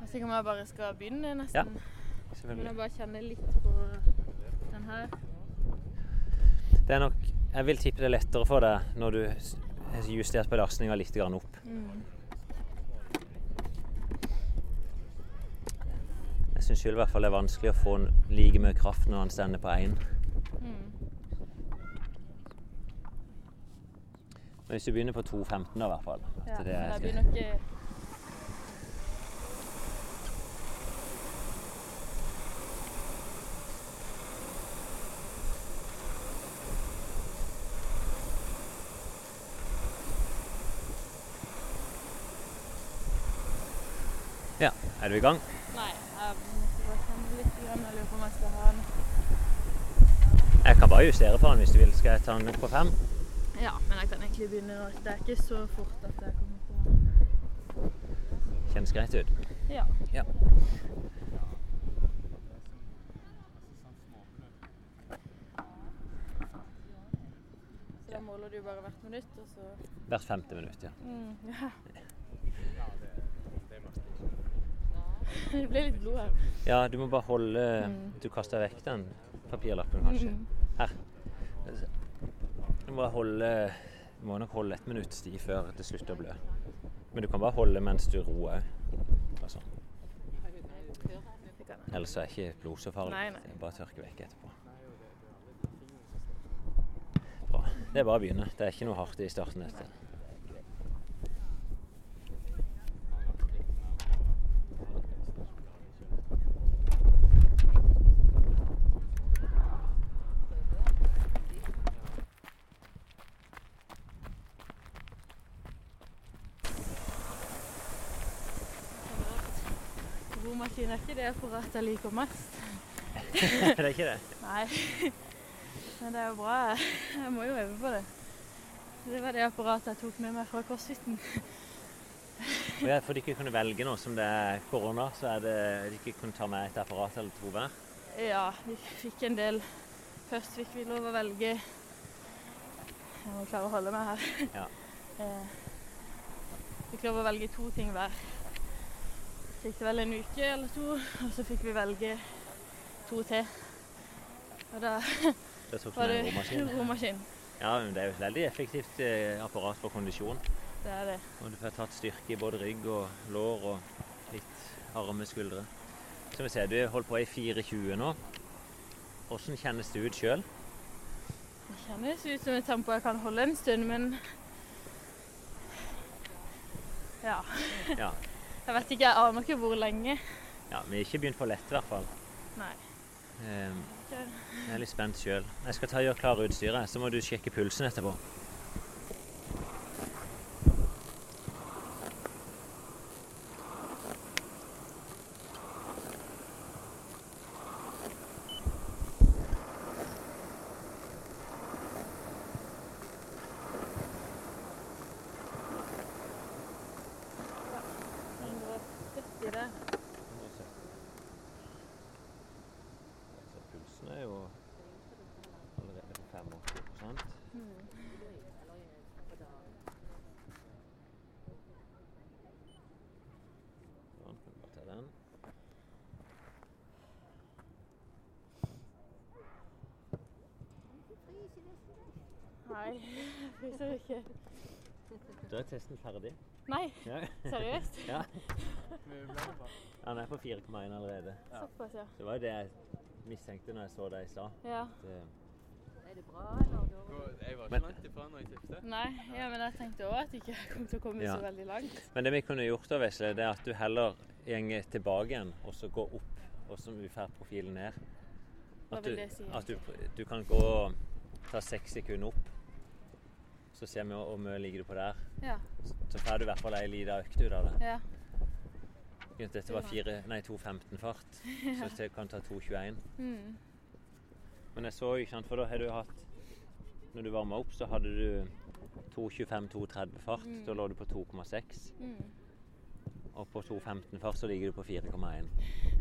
Jeg ikke om jeg bare skal begynne, nesten. Ja, Men Selvfølgelig. jeg bare kjenne litt på den her. Det er nok Jeg vil tippe det er lettere for deg når du har justert belastninga litt grann opp. Mm. Jeg syns selv i hvert fall det er vanskelig å få like mye kraft når han stender på én. Mm. Men hvis du begynner på 2,15 da, i hvert fall. Ja, det er- blir nok Ja, er du i gang? Nei, jeg måtte bare kjenne litt. Grann. Jeg lurer på om jeg skal ha den. Jeg kan bare justere på den hvis du vil. Skal jeg ta den på fem? Ja, men jeg kan egentlig begynne nå. Det er ikke så fort at jeg kommer på Kjennes greit ut. Ja. Ja. Så da måler du bare hvert minutt, og så Hvert femte minutt, ja. mm, Ja. Det ble litt blod her. Ja, du må bare holde Mm. Du kaster vekk den papirlappen, kanskje. Mm. Her. Du må holde Du må nok holde et minutt sti før det slutter å blø. Men du kan bare holde mens du roer. Altså. Det. Ellers er ikke blod så farlig. Nei, nei. Det er bare tørke vekk etterpå. Bra. Det er bare å begynne. Det er ikke noe hardt i starten. dette. Romaskin er ikke det apparatet jeg liker mest. det er ikke det? Nei. Men det er jo bra. Jeg må jo øve på det. Det var det apparatet jeg tok med meg fra CrossFiten. Jeg, for ikke kunne velge nå som det er korona, så er det de ikke kunne ta med et apparat eller to hver. Ja, vi fikk en del Først fikk vi lov å velge Jeg må klare å holde meg her. Ja. Vi fikk lov å velge to ting hver. Fikk det vel en uke eller to, og så fikk vi velge to til. Og da var det romaskin. Ja, men det er jo et veldig effektivt eh, apparat for kondisjon. Det er det. Og du får tatt styrke i både rygg og lår og litt arme, skuldre. Som vi ser, du holdt på i 4,20 nå. Hvordan kjennes det ut sjøl? Det kjennes ut som et tempo jeg kan holde en stund, men Ja. Ja. Jeg vet ikke, jeg aner ikke hvor lenge. ja vi har ikke begynt for lett, i hvert fall. Nei. Um, Jeg er litt spent sjøl. Jeg skal ta og gjøre klar utstyret, så må du sjekke pulsen etterpå. i det. Så pulsen er jo allerede på 85 Sånn, kan vi bare ta den. Nei, jeg fryser ikke. Da er testen ferdig. Nei, Ja. seriøst? ja. Han er på 4,1 allerede. Såpass, ja. Det var jo det jeg mistenkte når jeg så deg i stad. Ja. Det- Er det bra, eller? Jeg var ikke langt ifra når jeg tippet. Nei, ja, men jeg tenkte òg at jeg ikke kom til å komme Ja. så veldig langt. Men det vi kunne gjort, da, Vesle, det er at du heller gjenger tilbake igjen og så går opp, og så vi får profilen ned. Hva At vil du, det si? at du, du kan gå ta seks sekunder opp, så ser vi hvor mye ligger du på der. Ja. Så får du i hvert fall ei lita økt ut av det. ja. Dette var 2.15 fart, så det kan ta 2.21. Mm. Men jeg så jo ikke sant, for da har du hatt Når du varma opp, så hadde du 2.25-2.30 fart. Mm. Da lå du på 2,6. Mm. Og på 2.15 fart så ligger du på 4,1.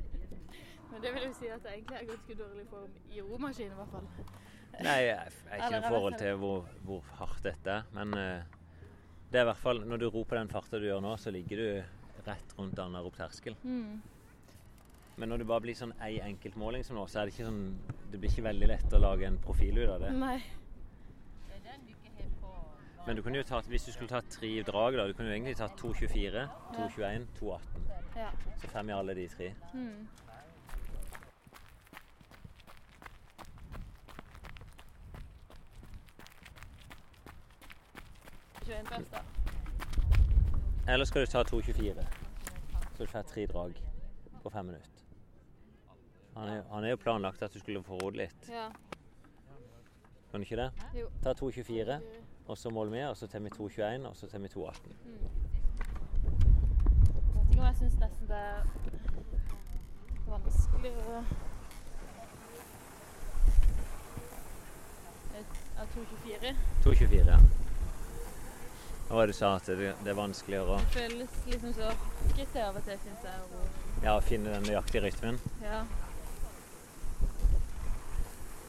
Men det vil jo si at jeg egentlig er ganske dårlig form i romaskin i hvert fall. Nei, jeg er ikke noe forhold til hvor, hvor hardt dette er. Men eh, det er i hvert fall Når du roper den farta du gjør nå, så ligger du rett rundt annenhver opp terskel. Mm. Men når det bare blir sånn ei enkeltmåling som nå, så er det ikke sånn Det blir ikke veldig lett å lage en profil ut av det. Nei. Det er den du ikke har på Men du kunne jo tatt, hvis du skulle tatt tre drag, da, du kunne jo egentlig tatt 2,24, 2,21, 2,18. Ja. Så fem i alle de tre. Mm. Kjør inn først, da. Eller skal du ta 2,24? Så du får tre drag på fem minutter. Han er, han er jo planlagt at du skulle få rodd litt. Ja. Kan du ikke det? Jo. Ta 2,24, og så måler vi, og så tar vi 2,21, og så tar vi 2,18. Jeg vet ikke om jeg syns nesten det er vanskelig å Ja, 2,24. 2,24, ja. Hva var det du sa? At det, det er vanskeligere å Det føles liksom så rockete av og til, syns jeg. Og, ja, å finne den nøyaktige rytmen? ja.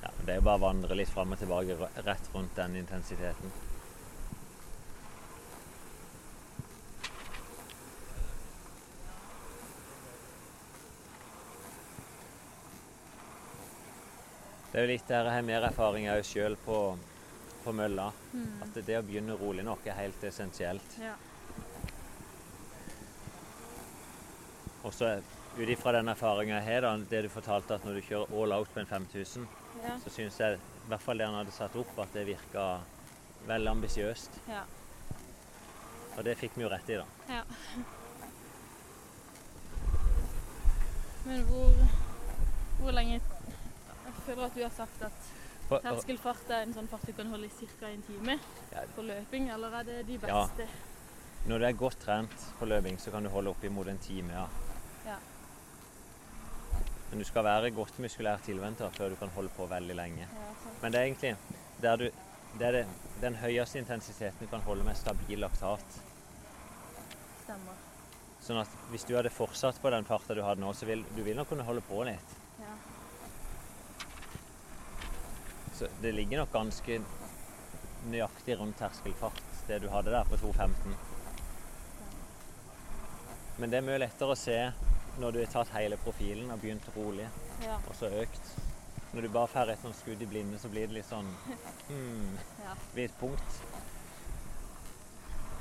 Ja, det er jo bare å vandre litt fram og tilbake rett rundt den intensiteten. Det er jo litt der jeg har mer erfaring òg sjøl på, på mølla. Mm. At det å begynne rolig nok er helt essensielt. ja. Og så ut ifra den erfaringa jeg har, da, det du fortalte at når du kjører all out på en 5000, Ja. så syns jeg i hvert fall det han hadde satt opp, at det virka veldig ambisiøst. ja. Og det fikk vi jo rett i, da. ja. Men hvor, hvor lenge Jeg føler at du har sagt at terskelfart er en sånn fart du kan holde i ca. en time Ja. på løping, eller er det de Ja. beste? når du er godt trent på løping, så kan du holde opp imot en time, ja. Ja. Men du skal være godt muskulært tilventer før du kan holde på veldig lenge. Ja. Men det er egentlig der du, det er det, den høyeste intensiteten du kan holde med stabil laktat. Stemmer. Sånn at hvis du hadde fortsatt på den farta du hadde nå, så vil du vil nok kunne holde på litt. Ja. Så det ligger nok ganske nøyaktig rundt terskelfart, det du hadde der på 2.15. Men det er mye lettere å se når du har tatt hele profilen og begynt rolig, ja. og så økt. Når du bare får et sånt skudd i blinde, så blir det litt sånn hmm, ja. Blir et punkt.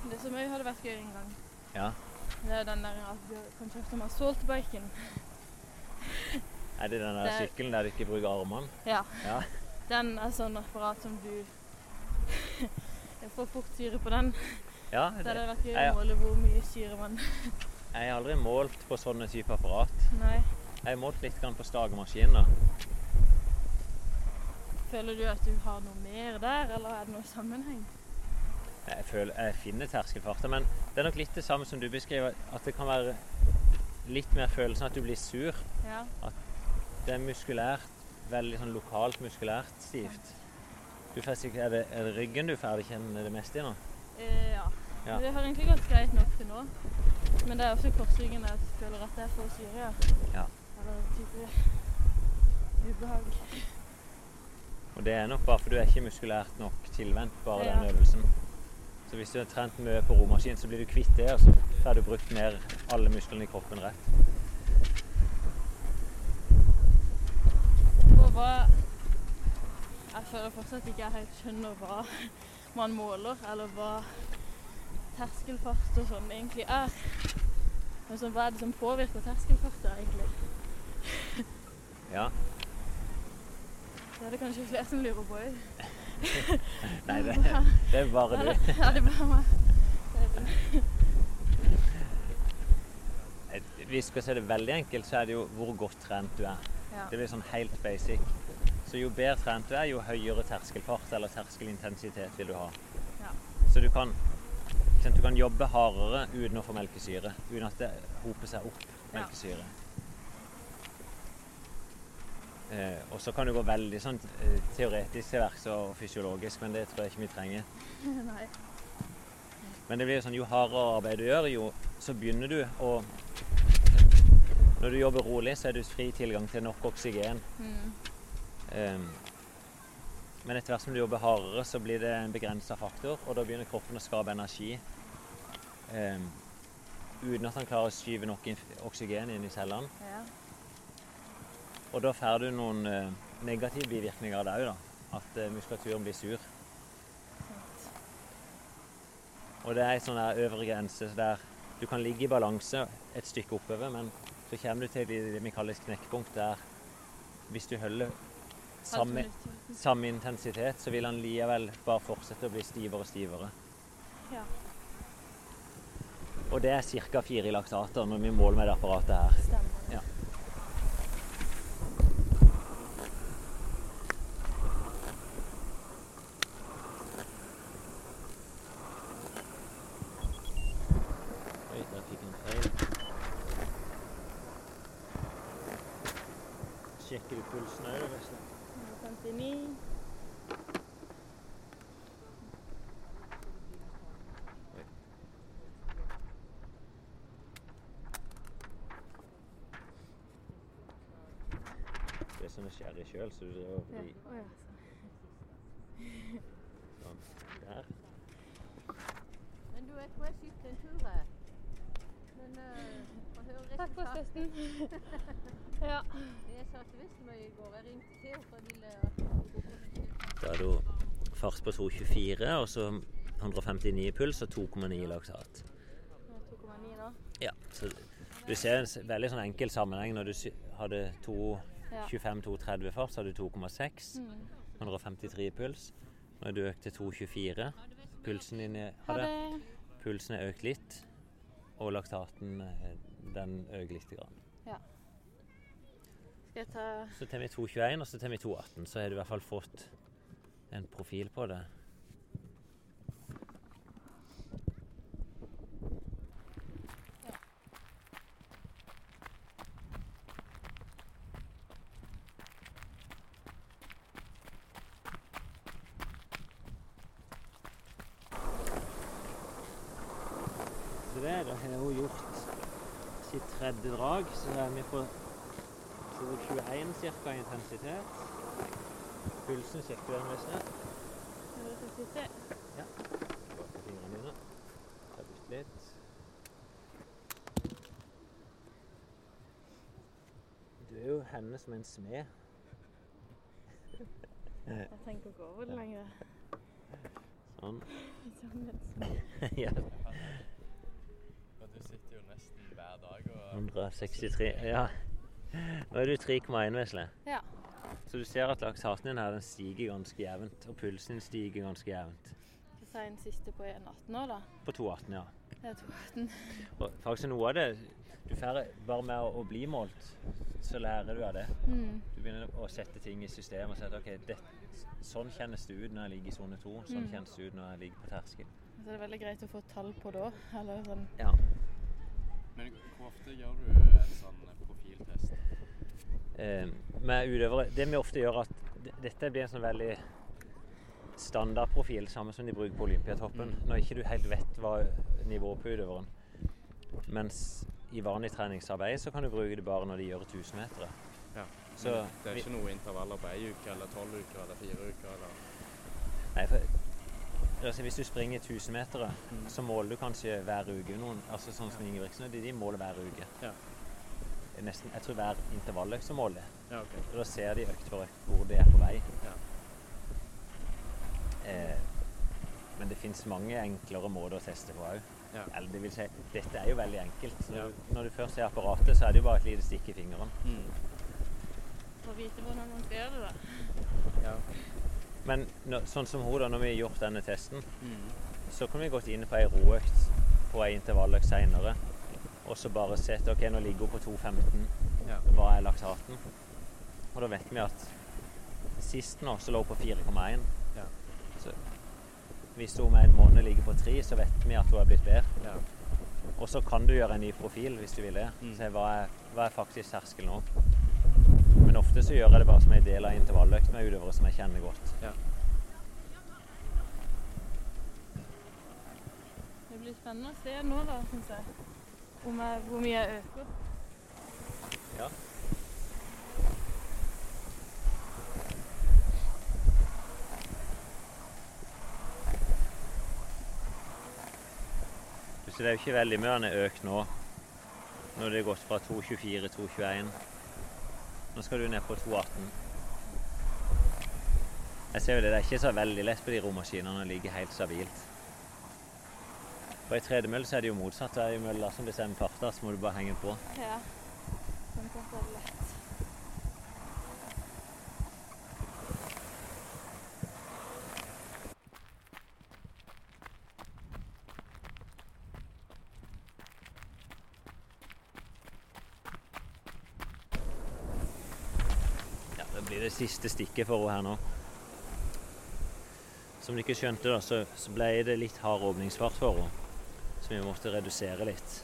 Det som òg hadde vært gøy en gang, Ja. det er den der at du kan kjøre med assaultbiken. Er det den der er- sykkelen der du ikke bruker armene? Ja. Ja. Den er sånn apparat som du Jeg får fort syre på den. Ja, Det det, hadde vært gøy å måle hvor mye syre man jeg har aldri målt på sånne type apparat. Nei. Jeg har målt litt på stagemaskinen. Føler du at du har noe mer der, eller er det noe sammenheng? Jeg, føler, jeg finner terskelfarter, men det er nok litt det samme som du beskriver. At det kan være litt mer følelsen at du blir sur. Ja. Det er muskulært, veldig sånn lokalt muskulært stivt. Du får er, det, er det ryggen du ferdig kjenner det meste i nå? Eh, ja. Ja. Det har egentlig gått greit nok til nå. Men det er også korsryggen jeg føler at er for syre, ja. Ja. Eller type ubehag. Og det er nok bare for du er ikke muskulært nok tilvendt bare Ja. den øvelsen. Så hvis du har trent mye på romaskin, så blir du kvitt det, og så får du brukt mer alle musklene i kroppen rett. Hva Jeg føler fortsatt ikke jeg helt skjønner hva man måler, eller hva terskelfart og sånn egentlig er. Men så hva er det som påvirker terskelfarten, egentlig? Ja. Det er det kanskje flere som lurer på òg. Nei, det, det er bare du. Ja, det er bare meg. Hvis vi skal se det veldig enkelt, så er det jo hvor godt trent du er. Ja. Det blir sånn helt basic. Så jo bedre trent du er, jo høyere terskelfart eller terskelintensitet vil du ha. Ja. Så du kan, du kan jobbe hardere uten å få melkesyre. Uten at det hoper seg opp melkesyre. Eh, og så kan du gå veldig sånn eh, teoretisk til verks og fysiologisk, men det tror jeg ikke vi trenger. Nei. Men det blir sånn, jo hardere arbeid du gjør, jo så begynner du å Når du jobber rolig, så er du fri tilgang til nok oksygen. Mm. Um, men etter hvert som du jobber hardere, så blir det en begrensa faktor, og da begynner kroppen å skape energi Um, uten at han klarer å skyve nok oksygen inn i cellene. Ja. Og da får du noen uh, negative bivirkninger av det òg, da. At uh, muskulaturen blir sur. Og det er en sånn der øvre grense der du kan ligge i balanse et stykke oppover, men så kommer du til det vi kaller knekkpunkt, der hvis du holder samme, samme intensitet, så vil han likevel bare fortsette å bli stivere og stivere. Ja. Og det er ca. fire laktater når vi måler med det apparatet her. Stemmer. Ja. Oi, der fikk jeg en feil. Sjekker du pulsen òg, Vesle? 59. Du er så nysgjerrig sjøl, så du driver og Ja. blir Å ja. sånn der. Men du, jeg tror jeg skifter en tur, jeg. Men uh, å høre Takk for resultatet. støtten. ja. Jeg sa til Veslemøy i går, jeg ringte til henne, for jeg ville at hun skulle gå på er det jo fart på 2,24 og så 159 puls og 2,9 laktat. 2,9 da. Ja, så du ser en veldig sånn enkel sammenheng. Når du hadde 25-2,30 fart, så hadde du 2,6. Mm. 153 puls. Når du økte 2,24, pulsen din hadde, pulsen er økt litt, og laktaten eh, den øker litt. Grann. Skal jeg ta Så tar vi 2,21 og så tar vi 2,18, så har du i hvert fall fått en profil på det. Det da har hun gjort sitt tredje drag, så er vi på 2,21 cirka intensitet. Pulsen sjekker du den, mest? 163. Ja. på fingrene dine. Ta bort litt. Du er jo henne som en smed. Jeg tenker ikke å gå over det lenger. Sånn. Som en ja. For du sitter jo nesten hver dag og 163. Ja. Nå er du 3,1, Vesle. Ja. Så du ser at laktaten din her, den stiger ganske jevnt, og pulsen din stiger ganske jevnt. Hva sier den siste på 1,18 år, da. På 2,18, ja. Det er 2,18. Og faktisk noe av det du får Bare med å, å bli målt, så lærer du av det. Mm. Du begynner å sette ting i system og si at ok, det, sånn kjennes det ut når jeg ligger i sone 2. Sånn Mm. kjennes det ut når jeg ligger på terskel. Så det er veldig greit å få tall på da. Eller sånn Ja. Men hvor ofte gjør du en sånn profiltest? Eh, med utøvere Det vi ofte gjør, at dette blir en sånn veldig standardprofil, samme som de bruker på Olympiatoppen. Mm. Når ikke du helt vet hva nivået på utøveren. Mens i vanlig treningsarbeid så kan du bruke det bare når de gjør 1000 meter. Ja. Så det er ikke noe intervaller på ei uke eller tolv uker eller fire uker eller Nei, for altså, Hvis du springer 1000 meter, Mm. så måler du kanskje hver uke noen. altså Sånn som Ingebrigtsen, de måler hver uke. Ja. Nesten, jeg tror hver intervalløkt som måler. Ja, okay. Og da ser de økt for økt hvor de er på vei. Ja. Eh, men det fins mange enklere måter å teste på òg. Ja. Eller det vil si, dette er jo veldig enkelt. Så Ja. Når du først ser apparatet, så er det jo bare et lite stikk i fingeren. Mm. For å vite hvordan man ser det, da. Ja. Men når, sånn som hun, da, når vi har gjort denne testen, Mm. så kunne vi gått inn på ei roøkt på ei intervalløkt seinere, og så bare sett OK, nå ligger hun på 2,15. Ja. Hva er laktaten? Og da vet vi at sist nå så lå hun på 4,1. Ja. Så hvis hun med en måned ligger på 3, så vet vi at hun er blitt bedre. Ja. Og så kan du gjøre en ny profil hvis du vil det. Mm. Se hva er, hva er faktisk terskel nå. Men ofte så gjør jeg det bare som en del av intervalløkt med utøvere som jeg kjenner godt. Ja. Det blir spennende å se nå, da, syns jeg. Om jeg, hvor mye jeg øker. Ja. Så det er jo ikke veldig mye han er økt nå. Når det er gått fra 2,24 til 2,21. Nå skal du ned på 2,18. Jeg ser jo det, det er ikke så veldig lett på de romaskinene å ligge helt stabilt. På ei tredemølle så er det jo motsatt. Det er jo mølla som bestemmer farta, så må du bare henge på. Ja. Sånn at det er lett. Ja, Det blir det siste stikket for henne her nå. Som du ikke skjønte, da, så, så ble det litt hard åpningsfart for henne. Vi måtte redusere litt.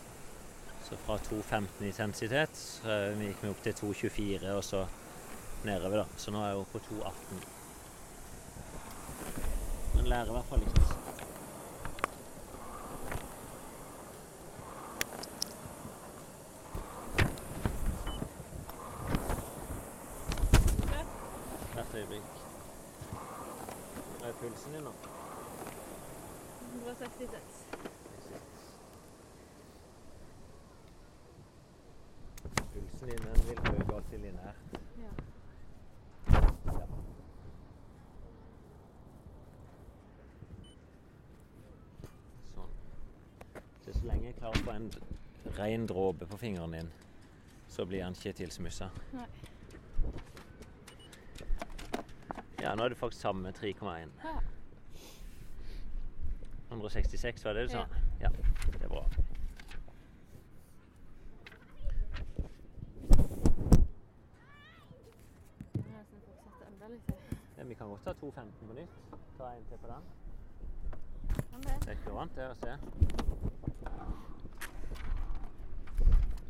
Så fra 2,15 intensitet så vi gikk vi opp til 2,24 og så nedover. da. Så nå er hun på 2,18. Men lærer i hvert fall litt. Hvert øyeblikk. Hva er pulsen din nå? 166. Pulsen din den vil øke alltid lineært. Ja. Ja. Sånn. Så så jeg klarer å få en ren dråpe på fingeren din, så blir han ikke tilsmussa. Ja, nå er det faktisk samme 3,1. Ja. 166 var det du sa? Ja. ja. Det er bra. Ja, vi kan godt ta 2,15 på nytt. Ta en til på den. Det? Det er kurant, det å se.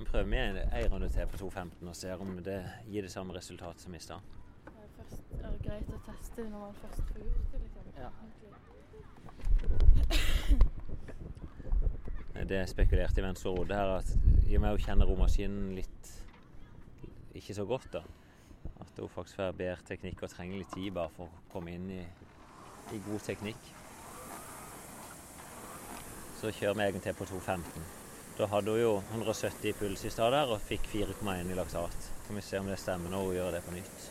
Vi prøver med en en runde til på 2,15 og ser om det gir det samme resultat som i stad. Det er, er greit å teste det når man først får gjort det, liksom? Ja. Det jeg spekulerte i Venstre Råd her, at i og med hun kjenner romaskinen litt ikke så godt, da, at hun faktisk får bedre teknikk og trenger litt tid bare for å komme inn i, i god teknikk. Så kjører vi egentlig på 2,15. Da hadde hun jo 170 i puls i stad der og fikk 4,1 i laktat. Kan vi se om det stemmer når hun gjør det på nytt.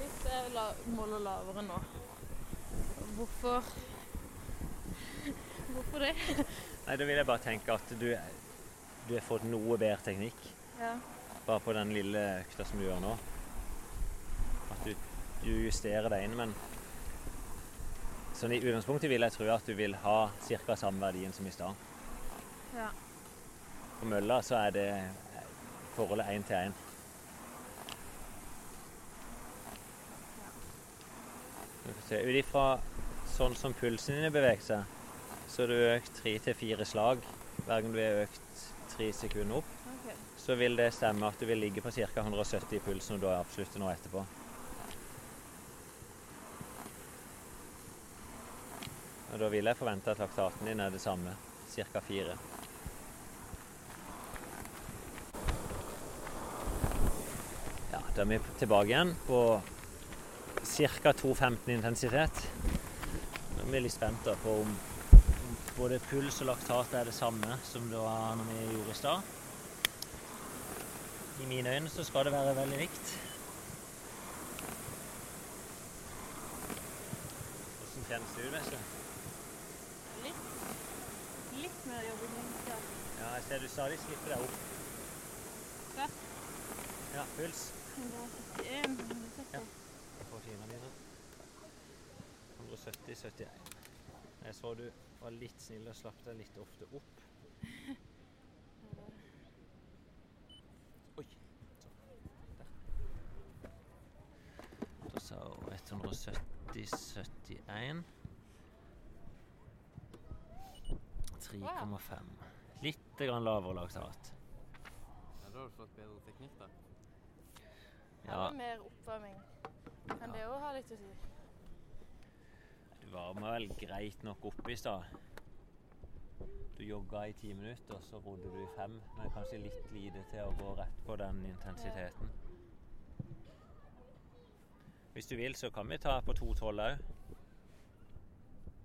Hvis jeg la, måler lavere nå, hvorfor Hvorfor det? Nei, Da vil jeg bare tenke at du, du har fått noe bedre teknikk. Ja. bare på den lille økta som du gjør nå. At du, du justerer deg inn, men Sånn i utgangspunktet vil jeg tro at du vil ha ca. samme verdien som i stad. Ja. På mølla så er det forholdet én til én. Ut ifra sånn som pulsen din beveger seg, så har du økt tre til fire slag hver gang du har økt tre sekunder opp. OK. Så vil det stemme at du vil ligge på ca. 170 i pulsen når du avslutter nå etterpå. Og da vil jeg forvente at laktaten din er det samme, ca. fire. Ja, da er vi tilbake igjen på ca. 2,15 intensitet. Nå er vi litt da på om, både puls og laktat er det samme som det var når vi gjorde i stad. I mine øyne så skal det være veldig likt. Hvordan kjennes ut, Vesle? Litt, litt mer jobbing. Ja. Jeg ser du stadig slipper deg opp. Ja. Ja, puls. 171, 170. Ja. Jeg får fingrene 170, 71. Jeg så du var litt snill og slapp deg litt ofte opp. Oi. Sånn. Der. Da sa hun 170, 71. 3,5. Litt grann lavere laktat. Ja, da har du fått bedre teknikk, da. Ja, Eller mer oppvarming. Kan det òg ha litt å si? du varma vel greit nok opp i stad. Du jogga i ti minutter, så rodde du i fem, men kanskje litt lite til å gå rett på den intensiteten. Hvis du vil, så kan vi ta på 2,12 òg.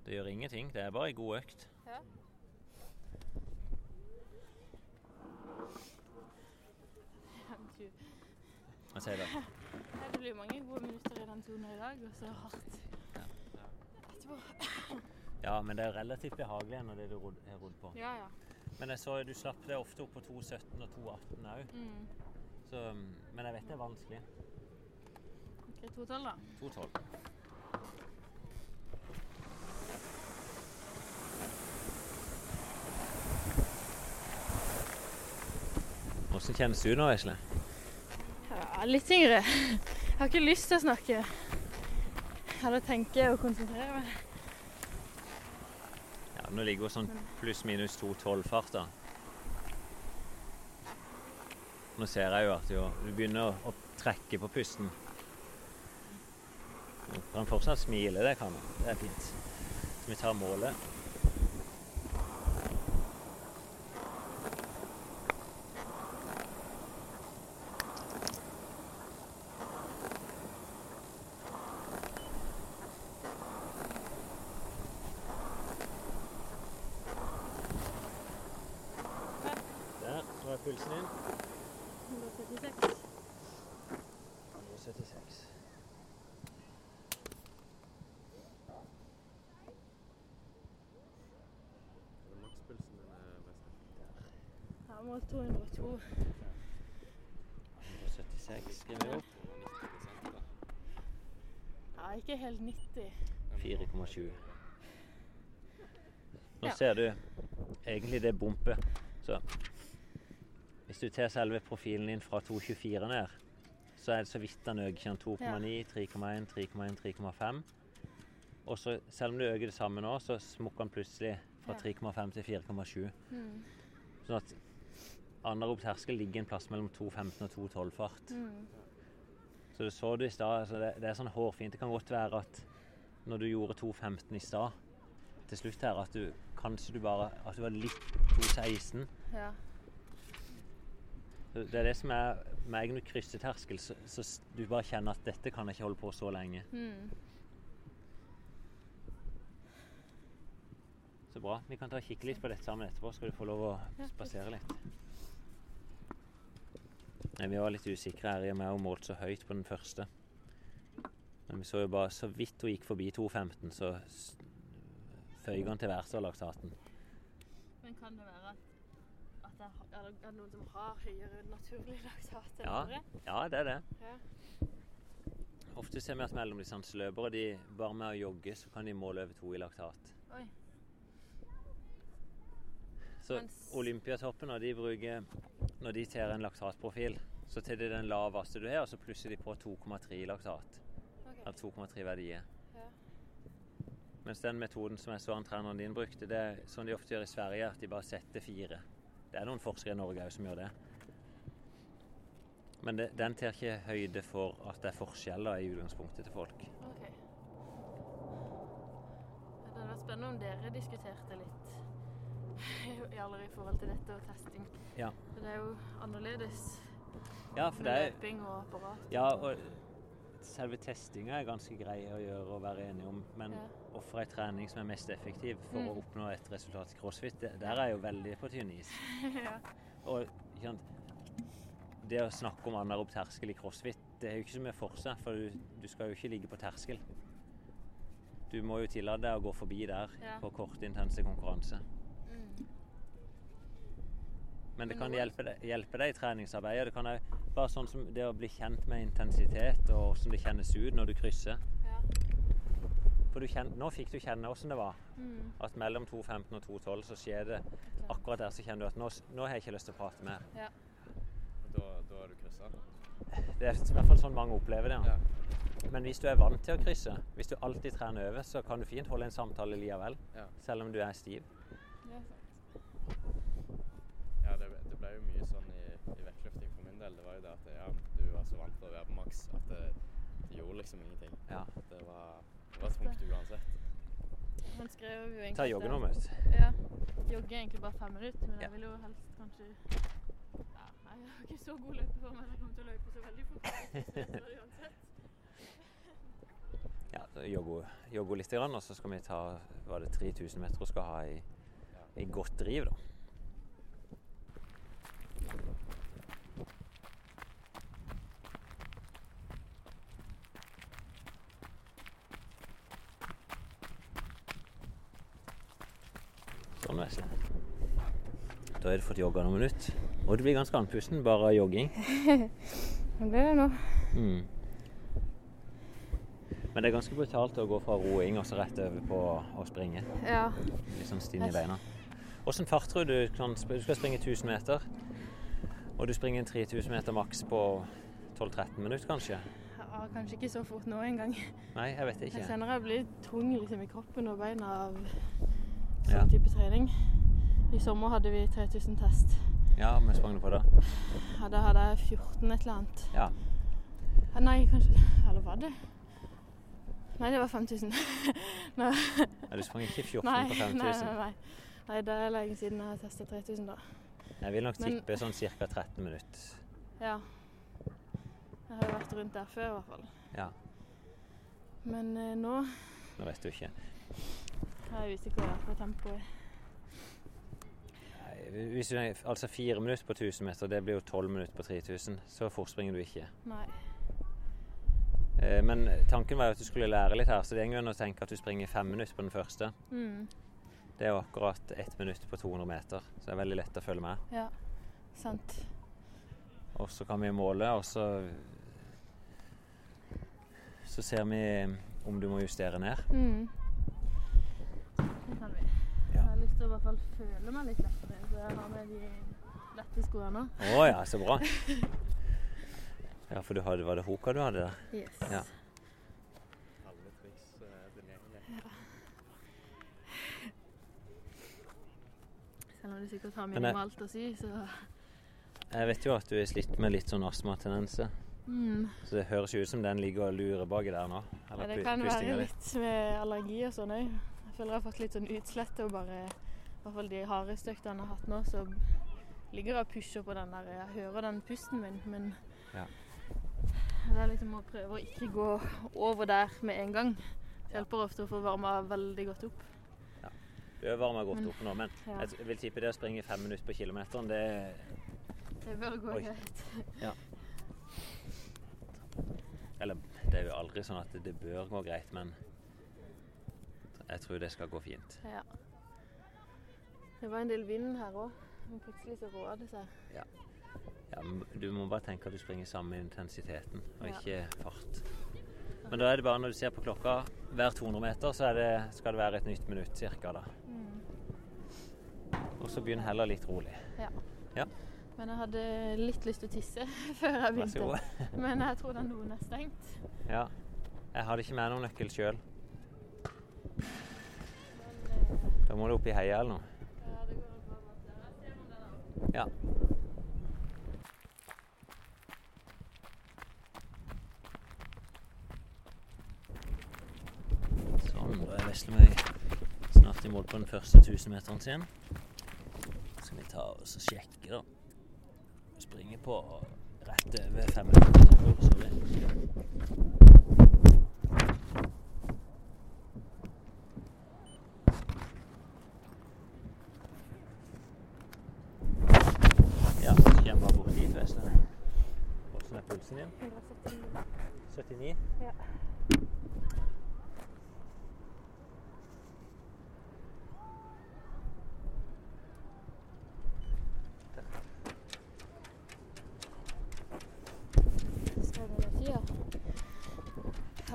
Det gjør ingenting, det er bare ei god økt. Ja. Du, Hva sier du? det blir mange gode minutter i den tonen i dag, og så hardt etterpå. Ja, men det er relativt behagelig enn det du har rodd på. Ja, ja. Men jeg så du slapp det ofte opp på 2,17 og 2,18 òg. Mm. Så, Men jeg vet det er vanskelig. OK, 212, da. 2,12. Hvordan kjennes du nå, Vesle? Litt tyngre. Jeg har ikke lyst til å snakke. Eller tenke og konsentrere meg. Ja, Nå ligger hun sånn pluss-minus 2,12 fart. da. Nå ser jeg jo at du begynner å trekke på pusten. Du kan fortsatt smile, det kan du. Det er fint. Så vi tar målet. Der, nå er pulsen din. 176. 176. Er det makspulsen din er best? Jeg har målt 202. 176 skriver vi opp. 90 da. Ja, ikke helt 90. 4,7. Nå Ja. ser du egentlig det bumpet. Så hvis du tar selve profilen din fra 2,24 ned, så er det så vidt den øker. sånn 2,9, 3,1, 3,1, 3,5. Og så selv om du øker det samme nå, så smukker den plutselig fra 3,5 til 4,7. Mm. Sånn at anarob terskel ligger en plass mellom 2,15 og 2,12 fart. Mm. Så det så det i stad. Altså det, det er sånn hårfint. Det kan godt være at når du gjorde 2,15 i stad, til slutt her, at du kanskje du bare At du var litt 2,16. Ja. Det er det som er med egen krysseterskel, så, så du bare kjenner at dette kan jeg ikke holde på så lenge. Mm. Så bra. Vi kan ta og kikke litt på dette sammen etterpå, skal du få lov å spasere litt. Vi var litt usikre her i og med hun målte så høyt på den første. Men vi så jo bare så vidt hun gikk forbi 2,15, så føyk han til værs av laktaten. Men kan det være at, at det er, er det noen som har høyere naturlig laktat enn Ja, andre? ja, det er det. Ja. ofte ser vi at mellomdistanseløpere de bare med å jogge så kan de måle over to i laktat. Oi. Så Mens- Olympiatoppen når de bruker Når de ser en laktatprofil, så til det er den laveste du har, og så plusser de på 2,3 laktat. Okay. Eller 2,3 verdier. Ja. Mens den metoden som jeg så treneren din brukte, det er sånn de ofte gjør i Sverige, at de bare setter fire. Det er noen forskere i Norge òg som gjør det. Men det, den tar ikke høyde for at det er forskjeller i utgangspunktet til folk. Ok. Det hadde vært spennende om dere diskuterte litt i i forhold til dette og testing. Ja, For det er jo annerledes ja for det er løping og apparat. Ja, og selve testinga er ganske grei å gjøre og være enige om, men Ja. hvorfor ei trening som er mest effektiv for å Mm. oppnå et resultat i crossfit, det, der er jeg jo veldig på tynn is. ja. Og sant, det å snakke om anaerob terskel i crossfit, det er jo ikke så mye for seg, for du, du skal jo ikke ligge på terskel. Du må jo tillate deg å gå forbi der Ja. på kort, intense konkurranse. Men det kan hjelpe deg, hjelpe deg i treningsarbeidet. Det kan òg bare sånn som det å bli kjent med intensitet og hvordan det kjennes ut når du krysser. ja. For du kjen- nå fikk du kjenne hvordan det var. Mm. At mellom 2.15 og 2.12 så skjer det akkurat der så kjenner du at nå, nå har jeg ikke lyst til å prate mer. ja. Da, da er du kryssa? Det er i hvert fall sånn mange opplever det. Ja. Ja. Men hvis du er vant til å krysse, hvis du alltid trener over, så kan du fint holde en samtale likevel. Ja. Selv om du er stiv. ja sant. Ja, det, det ble jo mye sånn i, i vektløfting for min del. Det var jo det at ja, du var så vant til å være på maks at det, det gjorde liksom ingenting. Ja. Det var, det var tungt uansett. Han skrev jo egentlig Ta at- jogge nå, vet. Ja. Jogge egentlig bare fem minutter, men Ja. jeg vil jo helst kanskje ja, Jeg har ikke så god løpeform at jeg kommer til å løpe så veldig fort. Uansett. Ja, jogge, litt, og så skal vi ta var det 3000 meter hun skal ha i, i godt driv. da. Sånn, Da har du fått jogga noen minutter. Og du blir ganske andpusten bare jogging. Det blir det nå. Mm. Men det er ganske brutalt å gå fra roing og så rett over på å springe. Ja. Litt sånn stinn i beina. Åssen fart tror du kan Du skal springe 1000 meter. Og du springer 3000 meter maks på 12-13 minutter, kanskje? ja. Kanskje ikke så fort nå engang. Nei, jeg vet Jeg ikke. kjenner jeg blir tung liksom, i kroppen og beina av Ja. sånn type trening. I sommer hadde vi 3000 test. Ja, men sprang du på det? Ja, da hadde jeg 14 et eller annet. Ja. Ja, Nei, kanskje Eller var det? Nei, det var 5000. Nei, Nei, du sprang ikke 14 nei, på 5000. nei, nei. Nei, det er lenge siden jeg har testa 3000, da. Jeg vil nok Men- tippe sånn ca. 13 minutter. Ja. Jeg har jo vært rundt der før, i hvert fall. Ja, Men eh, nå nå vet du ikke. Er jeg usikker på tempoet. Hvis du, altså fire minutter på 1000 meter, det blir jo 12 minutter på 3000. Så fort springer du ikke. Nei. Eh, Men tanken var jo at du skulle lære litt her, så det er en grunn å tenke at du springer fem minutter på den første. Mm. Det er jo akkurat ett minutt på 200 meter, så det er veldig lett å følge med. Ja. Sant. Og så kan vi måle, og så Så ser vi om du må justere ned. Mm. Det kan vi. Jeg har lyst til å i hvert fall føle meg litt lettere, så jeg har med de lette skoene. Å ja, så bra. Ja, for du hadde, var det Hoka du hadde der? Yes. Ja. Selv om det sikkert har minimalt å si, så Jeg vet jo at du er slitt med litt sånn astmatendenser, mm. så det høres jo ut som den ligger og lurer baki der nå. ja, Det kan være litt med allergi og sånn òg. Føler jeg har fått litt sånn utslett og bare I hvert fall de hardeste øktene jeg har hatt nå, så ligger jeg og pusher på den der Jeg hører den pusten min, men Ja. det er liksom å prøve å ikke gå over der med en gang. Det hjelper ofte å få varma veldig godt opp. Ja. Du er varma godt Men- opp nå, men Ja. jeg vil tippe det å springe fem minutter på kilometeren, det Det bør gå Oi. greit. Eller det er jo aldri sånn at det, det bør gå greit, men jeg tror det skal gå fint. Ja. Det var en del vind her òg, men plutselig så roa det seg. Ja, ja. du må bare tenke at du springer samme intensiteten, og ikke fart. Men da er det bare når du ser på klokka hver 200 meter, så er det, skal det være et nytt minutt cirka da. Og så begynner heller litt rolig. Ja. Ja. Men jeg hadde litt lyst til å tisse før jeg begynte. Men jeg tror den doen er stengt. Ja. Jeg hadde ikke med noen nøkkel sjøl. Da må du opp i heia eller noe. Ja. Sånn, da er Veslemøy snart i mål på den første 1000-meteren sin. Så skal vi ta oss og sjekke, da. Springe på rett over fem minutter. Sorry. Ja, så kommer bare bort dit, Veslemøy. Hvordan er pulsen din? 79? Ja.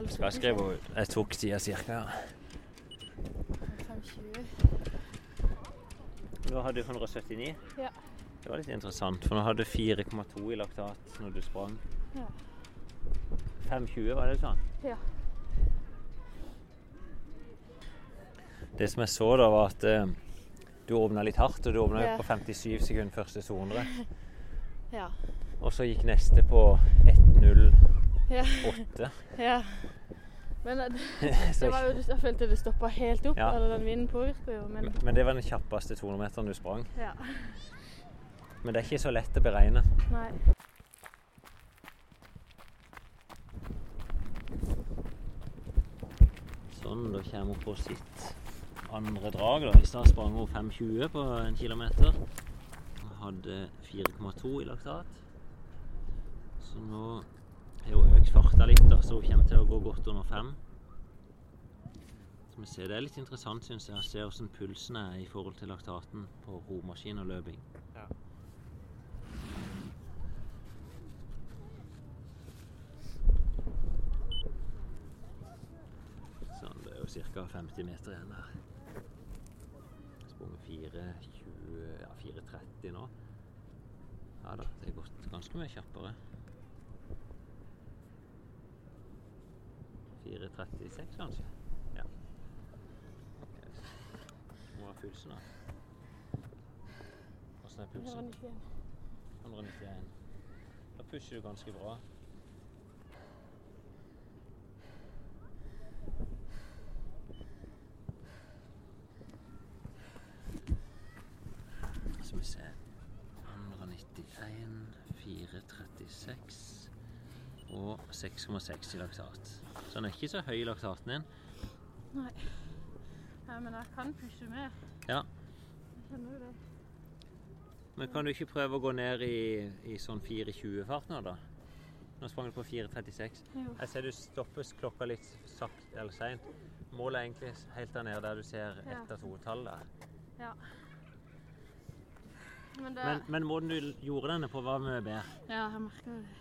Skrev jeg skrive ut? Jeg tok tida cirka, 25. Nå hadde du 179. Ja. Det var litt interessant, for nå hadde du 4,2 i laktat når du sprang. Ja. 5,20 var det sa? Ja. Det som jeg så da, var at eh, du åpna litt hardt, og du åpna Ja. på 57 sekunder første 200. Ja. Og så gikk neste på 1,08. Ja. ja. Men det, det var jo, jeg følte det stoppa helt opp. Ja. Eller den vinden påvirka jo, men Men- Men det var den kjappeste 200-meteren du sprang. ja. Men det er ikke så lett å beregne. Nei. Sånn, da kommer hun på sitt andre drag. da. I stad sprang hun 5,20 på en kilometer. Hun hadde 4,2 i laktat. Så nå har hun økt farta litt, da, så hun kommer til å gå godt under 5. Så vi ser, Det er litt interessant synes jeg, å se hvordan pulsen er i forhold til laktaten på romaskin og løping. Ja. Sånn, det er jo ca. 50 meter igjen her. Sprunget 4,20 Ja, 4,30 nå. Ja da, det er gått ganske mye kjappere. 4,36 kanskje? Ja. Må ha pulsen, da. Åssen er pulsen? 191. 191. Da pusher du ganske bra. Skal vi se 191, 436 og 6,6 i laktat. Så den er ikke så høy i laktaten din. Nei. Ja, men jeg kan pushe mer. Ja. Jeg kjenner jo det. Men kan du ikke prøve å gå ned i, i sånn 4.20-fart nå, da? Nå sprang du på 4.36. Jeg ser du stoppes klokka litt sakte eller seint. Målet er egentlig helt der nede der du ser ett av to-tall der. Ja. Men det Men, men måten du gjorde denne på, var mye bedre. Ja, jeg merker det.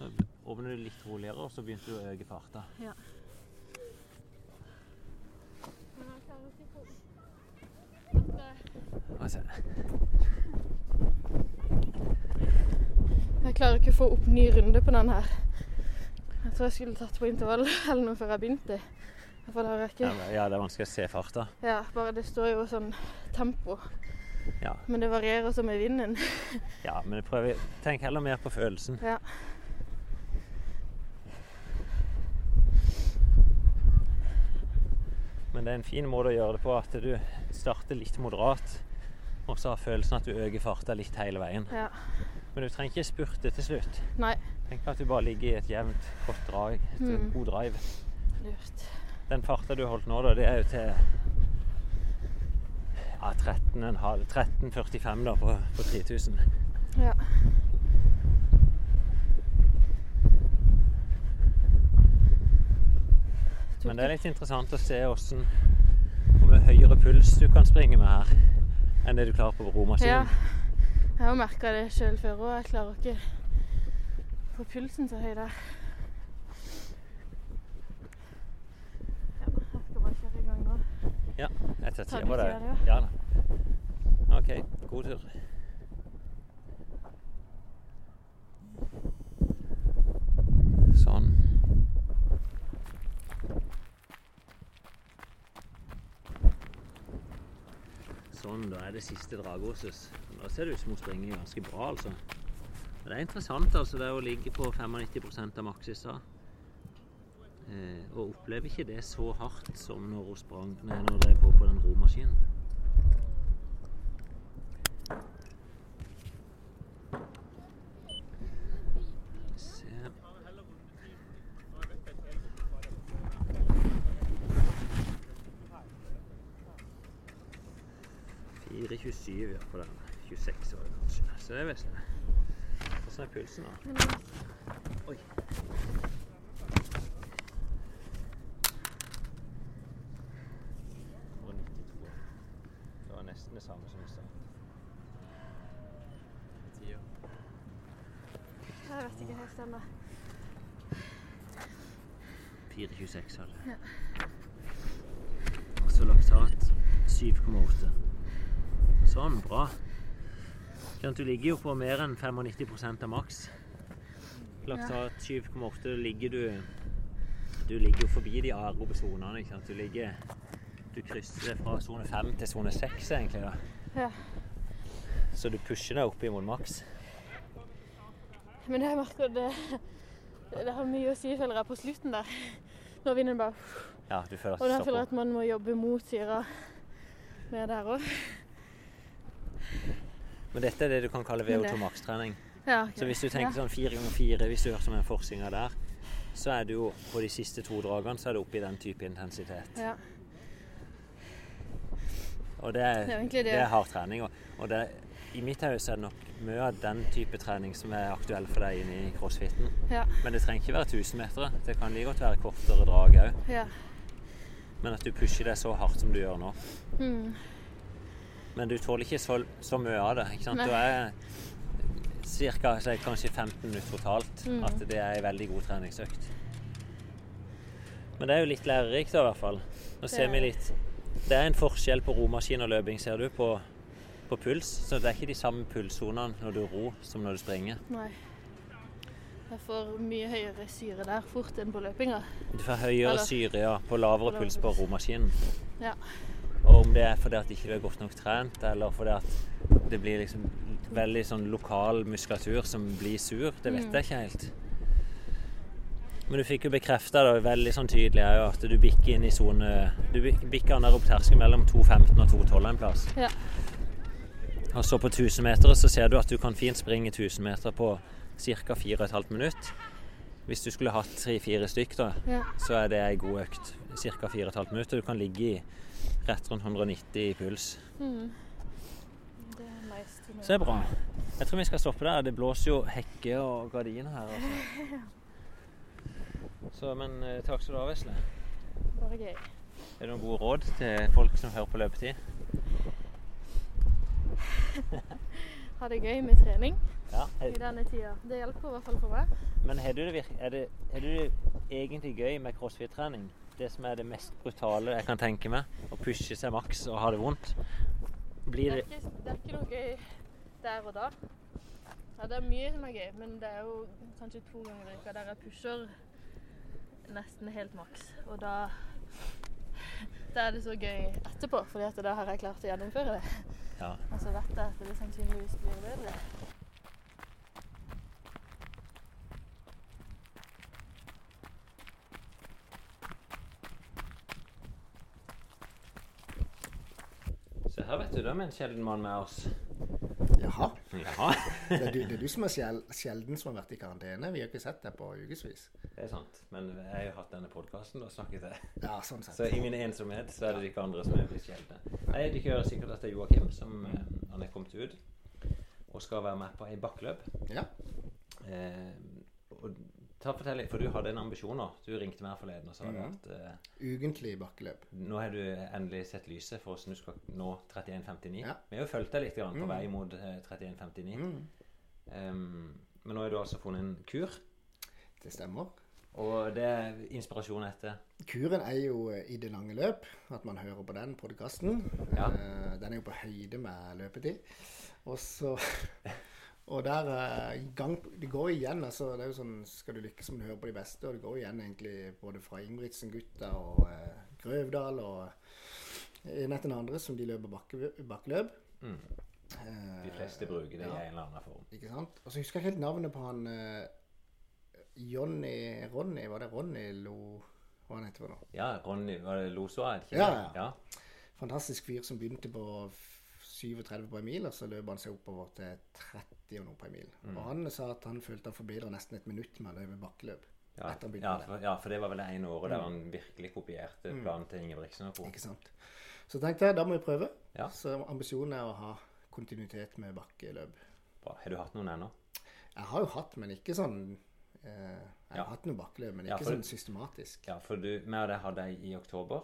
Så åpnet du litt roligere, og så begynte du å øke farta. Ja. Jeg klarer ikke å få opp ny runde på den her. Jeg tror jeg skulle tatt på intervall eller noe før jeg begynte. Jeg ikke. ja, det er vanskelig å se farta. Ja, bare det står jo sånn tempo. Ja, Men det varierer så med vinden. ja men prøver, tenk heller mer på følelsen. Ja. Men det er en fin måte å gjøre det på at du starter litt moderat, og så har følelsen at du øker farta litt hele veien. ja. Men du trenger ikke spurte til slutt. Nei. Tenk at du bare ligger i et jevnt, godt drag, et Mm. god drive. Lurt. Den farta du holdt nå, da, det er jo til ja, 13,5 13,45 da på, på 3000. Ja. Men det er litt interessant å se hvordan Hvor mye høyere puls du kan springe med her enn det du klarer på romaskinen. Ja. Jeg har merka det sjøl før òg. Jeg klarer ikke å få pulsen så høy der. Ja, jeg skal bare kjøre i gang nå Ja, etter tar tida på deg. Ja da. OK, god tur. Sånn. Sånn, da er det siste Dragåses. Nå ser det ut som hun springer ganske bra, altså. Men Det er interessant altså, det å ligge på 95 av maks. Eh, og opplever ikke det så hardt som når hun sprang nei, når drev på på den romaskinen. Se. 4,27 ja, på den. 26 var det kanskje. Så det er jeg. Hvordan er pulsen, da? Oi. Og 92. Det var nesten det samme som i stad. Tida. Jeg vet ikke helt ennå. 4,26 hadde jeg. Og så laktat 7,8. Sånn, bra. Du ligger jo på mer enn 95% av maks. Laktat 7,8 ligger du Du ligger jo forbi de aerobe sonene. Du ligger Du krysser fra sone 5 til sone 6, egentlig. da. Ja. Så du pusher deg opp imot maks. Men jeg merker det, det har mye å si, føler jeg, på slutten der. Når vinden bare Ja, Og da føler jeg at man må jobbe mot syra mer der òg. Men dette er det du kan kalle VO2 makstrening. Ja, okay. Så hvis du tenker sånn fire ganger fire, hvis du hører som en forsinger der, så er du jo på de siste to dragene så er du oppe i den type intensitet. Ja. Og det er, Det er det. det er hard trening. Og, og det, i mitt hode er det nok mye av den type trening som er aktuell for deg inne i crossfiten. Ja. Men det trenger ikke være 1000 meter. Det kan like godt være kortere drag òg. ja. Men at du pusher deg så hardt som du gjør nå. Mm. Men du tåler ikke så, så mye av det. ikke sant? Du er er kanskje 15 minutter totalt. Mm. At det er en veldig god treningsøkt. Men det er jo litt lærerikt, da, i hvert fall. Nå ser er vi litt Det er en forskjell på romaskin og løping, ser du, på, på puls. Så det er ikke de samme pulssonene når du ror som når du springer. Nei. Jeg får mye høyere syre der fort enn på løpinga. Du får høyere Eller- syre ja, på lavere på puls på romaskinen. Ja. Og om det er fordi at ikke er godt nok trent, eller fordi at det blir liksom veldig sånn lokal muskulatur som blir sur, det vet Mm. jeg ikke helt. Men du fikk jo bekrefta veldig sånn tydelig at du bikker inn i sone Du bikker den der opp terskelen mellom 2,15 og 2,12 en plass. Ja. Og så på 1000 meter så ser du at du kan fint springe 1000 meter på ca. 4,5 minutt. Hvis du skulle hatt 3-4 stykk, da, ja. så er det ei god økt. Ca. 4,5 minutter. Du kan ligge i rett rundt 190 i puls. Mm. Det er nice. Så det er bra. Jeg tror vi skal stoppe der. Det blåser jo hekker og gardiner her. Altså. Så, men eh, takk skal du ha, Vesle. Bare gøy. Er det noen gode råd til folk som hører på løpetid? Ha det gøy med trening Ja. i denne tida. Det hjelper i hvert fall for meg. Men har du det, er det, er det egentlig gøy med crossfit-trening? Det som er det mest brutale jeg kan tenke meg, å pushe seg maks og ha det vondt. Blir Det det det er ikke noe gøy der og da. Ja, det er mye som er gøy, men det er jo kanskje to ganger i uka der jeg pusher nesten helt maks. Og da, da er det så gøy etterpå, fordi at da har jeg klart å gjennomføre det. Ja. Og så vet jeg at det sannsynligvis blir bedre. Du, da med en sjelden mann med oss. Jaha. Jaha. Det er, du, det er du som er sjel, sjelden som har vært i karantene. Vi har ikke sett deg på ukevis. det er sant. Men jeg har jo hatt denne podkasten og snakket det. Ja, sånn sett. Så i min ensomhet så er det ikke andre som er blitt sjeldne. Nei, Dere hører sikkert at det er Joakim som eh, han er kommet ut og skal være med på ei bakkeløp. Ja. Eh, og ta fortell litt, for du hadde en ambisjon nå. Du ringte meg forleden og sa mm. at uh, Ugentlig bakkeløp. nå har du endelig sett lyset for hvordan du skal nå 31,59. Ja. Vi har jo fulgt deg litt grann på mm. vei mot eh, 31,59. Mm, Um, men nå har du altså funnet en kur. det stemmer. Og det er inspirasjon etter. Kuren er jo eh, i det lange løp, at man hører på den podkasten. Ja. Den er jo på høyde med løpetid. Og så Og der eh, gang, Det går igjen. altså det er jo sånn, Skal du lykkes, må du høre på de beste. Og det går igjen egentlig både fra Ingebrigtsen-gutta og eh, Grøvdal og en etter den andre som de løper bakke, bakkeløp. Mm. Eh, De fleste bruker det i en eller annen form. Ikke sant? Og så husker jeg helt navnet på han eh, Jonny Ronny, var det Ronny Lo Hva han heter for noe? Ja, Ronny, var det Losoa? er Ja, ja. ja. Fantastisk fyr som begynte på 37 på en mil, og så løp han seg oppover til 30 og noe på en mil. Mm. Og han sa at han følte han forbedra nesten et minutt med å løpe bakkeløp. Ja, ja, for, ja, for det var vel det ene året der Mm. han virkelig kopierte planen til Ingebrigtsen. Ikke sant? Så tenkte jeg da må vi prøve. Ja. Så ambisjonen er å ha kontinuitet med bakkeløp. Bra. Har du hatt noen ennå? Jeg har jo hatt, men ikke sånn eh, Jeg har Ja. hatt noen bakkeløp, men Ja, ikke for- sånn systematisk. Ja, for du, vi og deg hadde jeg i oktober.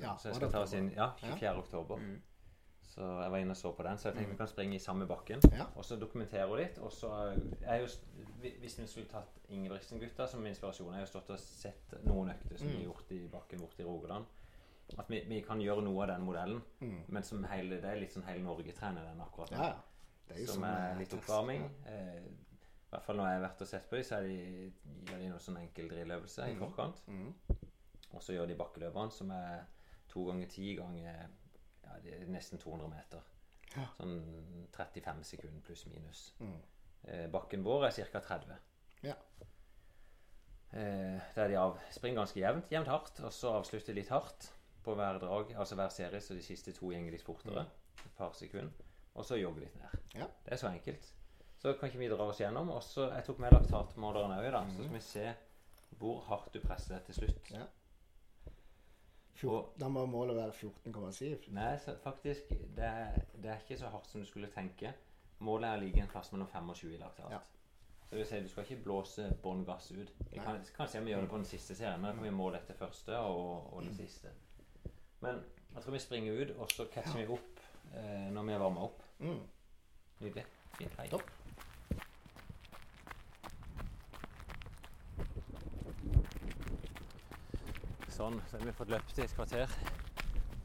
Ja, så jeg skal ta oss inn? Ja, 24. oktober. Mm. Så jeg var inne og så på den, så jeg tenkte vi kan springe i samme bakken. Ja. Og så dokumentere litt. Og så er jo Hvis vi skulle tatt Ingebrigtsen-gutta som inspirasjon Jeg har jo stått og sett noen økter som mm. Mm. gjort i bakken borte i Rogaland. At vi, vi kan gjøre noe av den modellen, Mm. men som hele, det er litt sånn hele Norge trener den akkurat nå. Ja. Det er jo som sånn, er litt oppvarming. ja. Eh, I hvert fall når jeg har vært og sett på dem, så er de, gjør de noe sånn enkel drilløvelse i Mhm. forkant. Mm. Og så gjør de bakkeløpene, som er to ganger ti ganger ja, det er nesten 200 meter. Ja. Sånn 35 sekunder pluss minus. Mm. Eh, bakken vår er ca. 30. Ja. Eh, der de av, springer ganske jevnt, jevnt hardt, og så avslutter litt hardt på hver drag, altså hver serie, så de siste to gjenger litt fortere. Et par sekunder. Og så jogge litt ned. Ja. Det er så enkelt. Så kan ikke vi dra oss gjennom. Og så Jeg tok med laktatmåleren òg, da. Så skal vi se hvor hardt du presser til slutt. Ja. Da må målet være 14,7. Nei, så faktisk det det er ikke så hardt som du skulle tenke. Målet er å ligge en plass mellom 25 i laktat. Ja. Så det vil si, du skal ikke blåse bånn gass ut. Jeg kan, kan se om vi gjør det på den siste serien, men da kan vi måle etter første og, og den siste. Men jeg tror vi springer ut, og så catcher vi opp eh, når vi er varma opp. Mm. Nydelig. Fint hei. Topp. Sånn, så har vi fått løpt i et kvarter.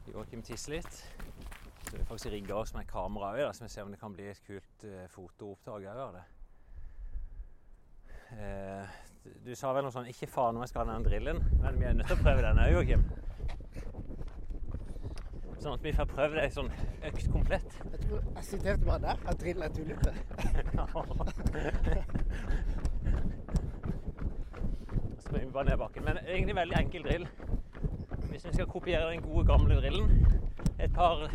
Joakim tisser litt. Så vi faktisk rigga oss med kamera òg, så vi ser om det kan bli et kult eh, fotoopptak av det. Eh, du- du sa vel noe sånn 'ikke faen om jeg skal ha den drillen', men vi er nødt til å prøve den òg, Joakim. Sånn at vi får prøvd ei sånn økt komplett. Jeg tror jeg siterte bare der at drill er tullete. Vi ned bakken. Men egentlig veldig enkel drill. Hvis vi skal kopiere den gode, gamle drillen. Et par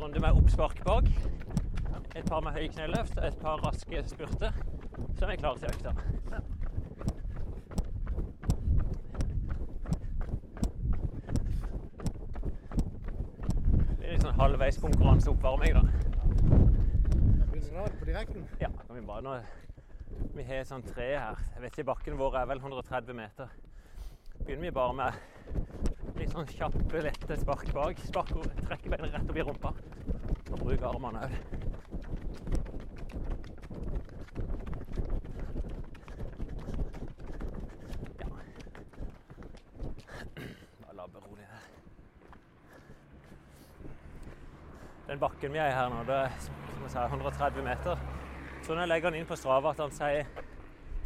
runder med oppspark bak. Et par med høy kneløft og et par raske spurter. Så er vi klare til økta. Det blir litt sånn halvveis konkurranseoppvarming, da. Begynner nå på direkten. Ja, kan vi bare nå Vi har et sånt tre her. Jeg vet ikke, Bakken vår er vel 130 meter. Begynner vi bare med litt sånn kjappe, lette spark bak. Spark, trekke beinet rett opp i rumpa. Og bruke armene òg. Bare labbe rolig her. Den bakken vi er i her nå, det er som jeg sa, 130 meter. Så når jeg legger den inn på Strava at han sier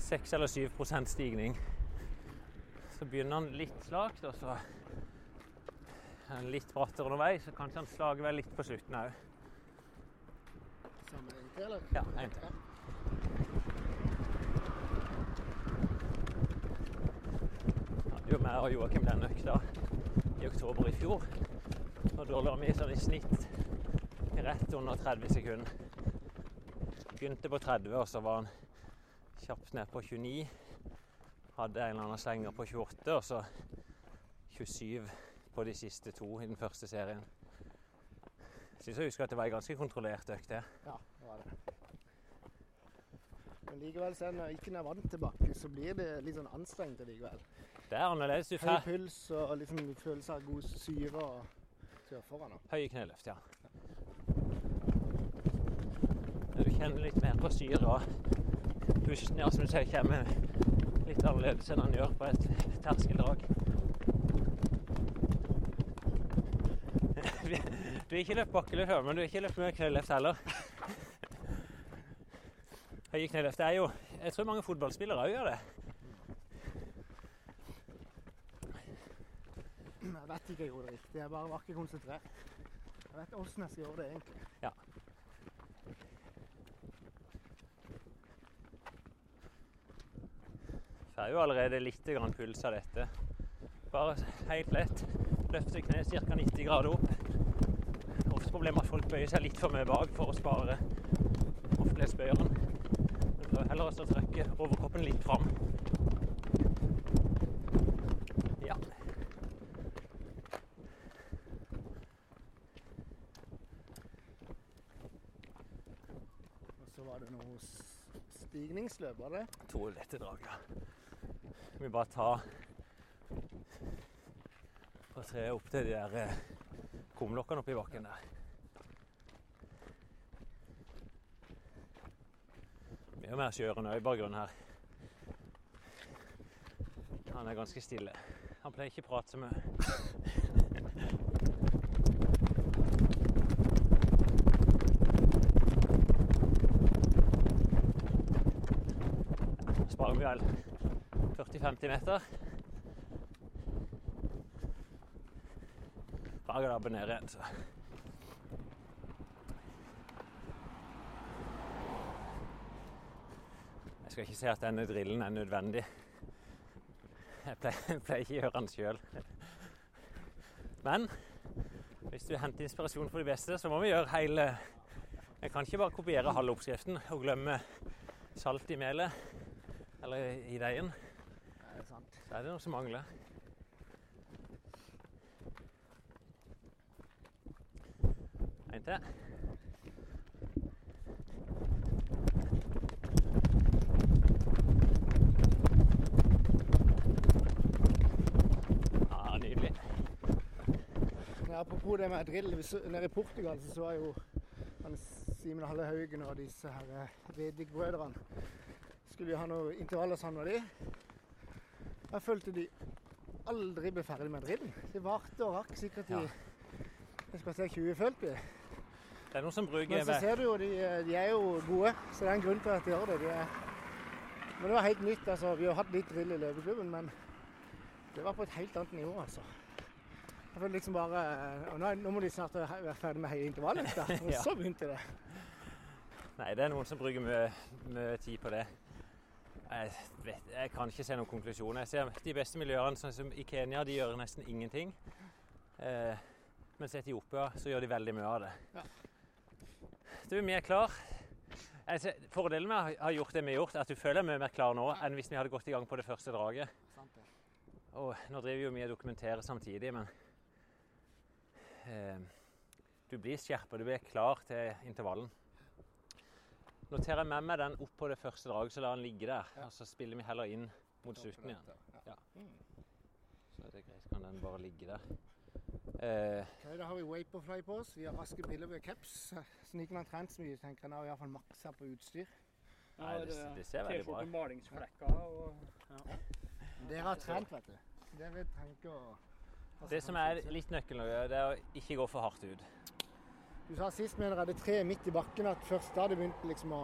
6 eller 7% stigning, så begynner han litt slakt, og så er han litt brattere underveis. Så kanskje han slager vel litt på slutten òg. en til, eller? Ja, en til. jo meg og Joakim den økta i oktober i fjor. Og da lå vi sånn i snitt rett under 30 sekunder. Begynte på 30, og så var han kjapt ned på 29. Hadde en eller annen slenger på 28, og så 27 på de siste to i den første serien. Jeg syns jeg husker at det var en ganske kontrollert økt. det. Ja, det var det. Men likevel, så når ikke er vant til bakke, så blir det litt sånn anstrengt likevel. Det er annerledes. Du Høy puls og liksom følelse av god syre og kjøre foran. høye kneløft, ja. Når du kjenner litt mer på syre og pusten, ja, som du ser, kommer litt annerledes enn han gjør på et terskeldrag. Du har ikke løpt bakkeløp før, men du har ikke løpt med kneløft heller. Høye kneløft er jo Jeg tror mange fotballspillere òg gjør det. Jeg vet ikke jeg gjorde det riktig. Jeg bare var ikke konsentrert. Jeg vet åssen jeg skal gjøre det egentlig. Ja. Får jo allerede litt puls av dette. Bare helt lett. Løfte kneet ca. 90 grader opp. Ofte problemet at folk bøyer seg litt for mye bak for å spare hofteleddsbøyeren. Men prøv heller å trekke overkroppen litt fram. Ja. Og så var det noe stigningsløp, var det? To lette drag, ja. Vi bare ta og tre opp til de der eh, kumlokkene oppi bakken der. Mye mer kjørende òg i her. Han er ganske stille. Han pleier ikke å prate så mye. vel 40-50 meter. Dabbe ned igjen, så. Jeg skal ikke si at denne drillen er nødvendig. Jeg pleier, jeg pleier ikke å gjøre den sjøl. Men hvis du henter inspirasjon for de beste, så må vi gjøre hele Jeg kan ikke bare kopiere halve oppskriften og glemme salt i melet eller i deigen. Så er det noe som mangler. En til. Ja, nydelig. Ja, apropos det med drill. Nede i Portugal så, så jeg jo Simen Halle Haugen og disse her Vedvik-brødrene. Skulle jo ha noe intervaller sammen med de. Jeg følte de aldri ble ferdig med drillen. De varte og rakk sikkert i jeg skal si 20, følte. Det er noen som bruker Men så ser du jo, de, de er jo gode, så det er en grunn til at de gjør det. De er, men det var helt nytt. altså. Vi har hatt litt drill i løpeklubben, men det var på et helt annet nivå, altså. Jeg følte liksom bare og nå, nå må de snart være ferdig med hele intervallet. Da. Og så begynte det. Nei, det er noen som bruker mye, mye tid på det. Jeg, vet, jeg kan ikke se noen konklusjon. Jeg ser De beste miljøene, sånn som i Kenya, de gjør nesten ingenting. Eh, mens i Etiopia så gjør de veldig mye av det. Ja. Du, vi er klar. Ser, fordelen med å ha- ha gjort det vi har gjort, er at du føler deg mye mer klar nå enn hvis vi hadde gått i gang på det første draget. Og nå driver jo vi og dokumenterer samtidig, men eh, du blir skjerpa, du blir klar til intervallen. Noterer jeg med meg den opp på det første draget, så lar den ligge der. Og så spiller vi heller inn mot slutten igjen. Ja. Så er det greit, kan den bare ligge der. Eh, Okay, da har vi Vaporfly på oss. Vi har raske briller, vi har caps. Sniken har trent så mye, tenker jeg. Nå iallfall maksa på utstyr. Nei, det- det ser veldig bra ut. T-skjorte, malingsflekker og Dere har trent, vet du. Det vi tenker å det som er litt nøkkelen, det er å ikke gå for hardt ut. Du sa sist med dere hadde tre midt i bakken, at først da det begynte liksom å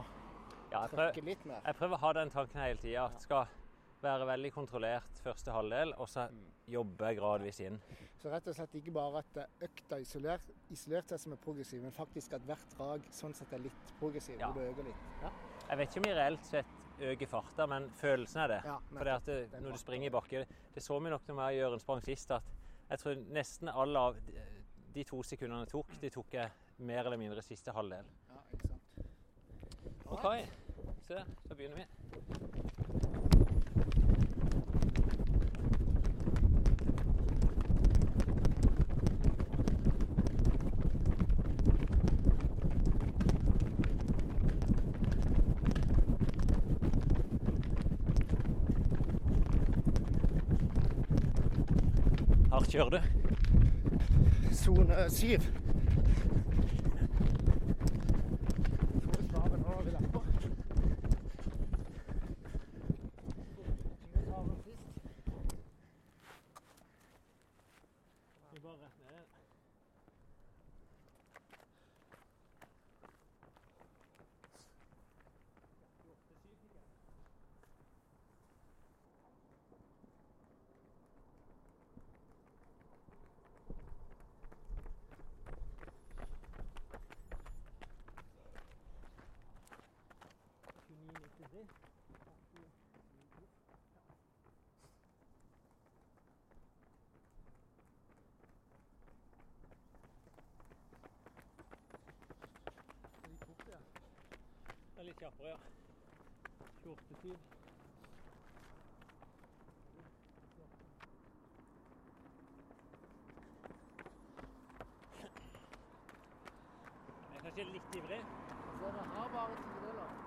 Ja, jeg, prøver, litt mer. jeg prøver å ha den tanken hele tida. At det skal være veldig kontrollert første halvdel, og så jobbe gradvis inn. Så rett og slett ikke bare at økta isolert, isolert seg som er progressiv, men faktisk at hvert drag sånn sett er litt progressiv, Ja. hvor du øker litt. Ja. Jeg vet ikke om vi reelt sett øker farta, men følelsen er det. Ja, For det at det, når du springer i bakke Det så vi nok da jeg Jørund sprang sist, at jeg tror nesten alle av de- to sekundene jeg tok, de tok jeg mer eller mindre siste halvdel. ja, ikke sant. OK, se da Så begynner vi. Hardt kjører du. Sone syv. Får du spare nå når vi lapper. Litt kjappere, ja. 28 Jeg er kanskje litt ivrig. Så det har bare tideler.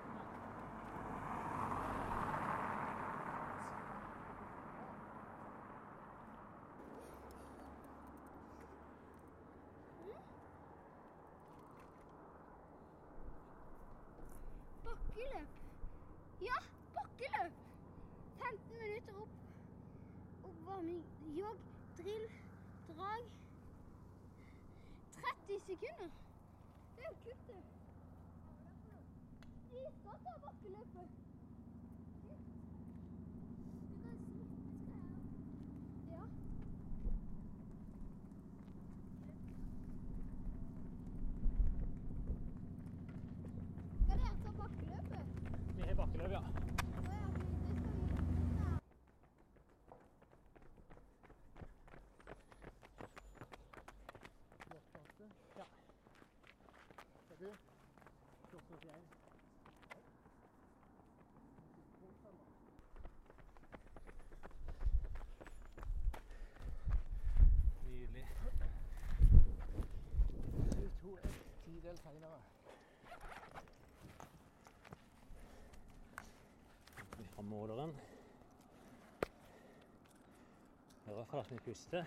Bakkeløp. Ja, bakkeløp. 15 minutter opp. Oppvarming. Jogg, drill, drag. 30 sekunder. Det er jo kult, det. De skal ta bakkeløpet. Ja. Skal dere ta bakkeløpet? Vi har bakkeløp, ja. Å ja, det skal vi ja. Ja. Er du? Nydelig. Du to et tidel Vi har måleren. Hører fall at vi puster.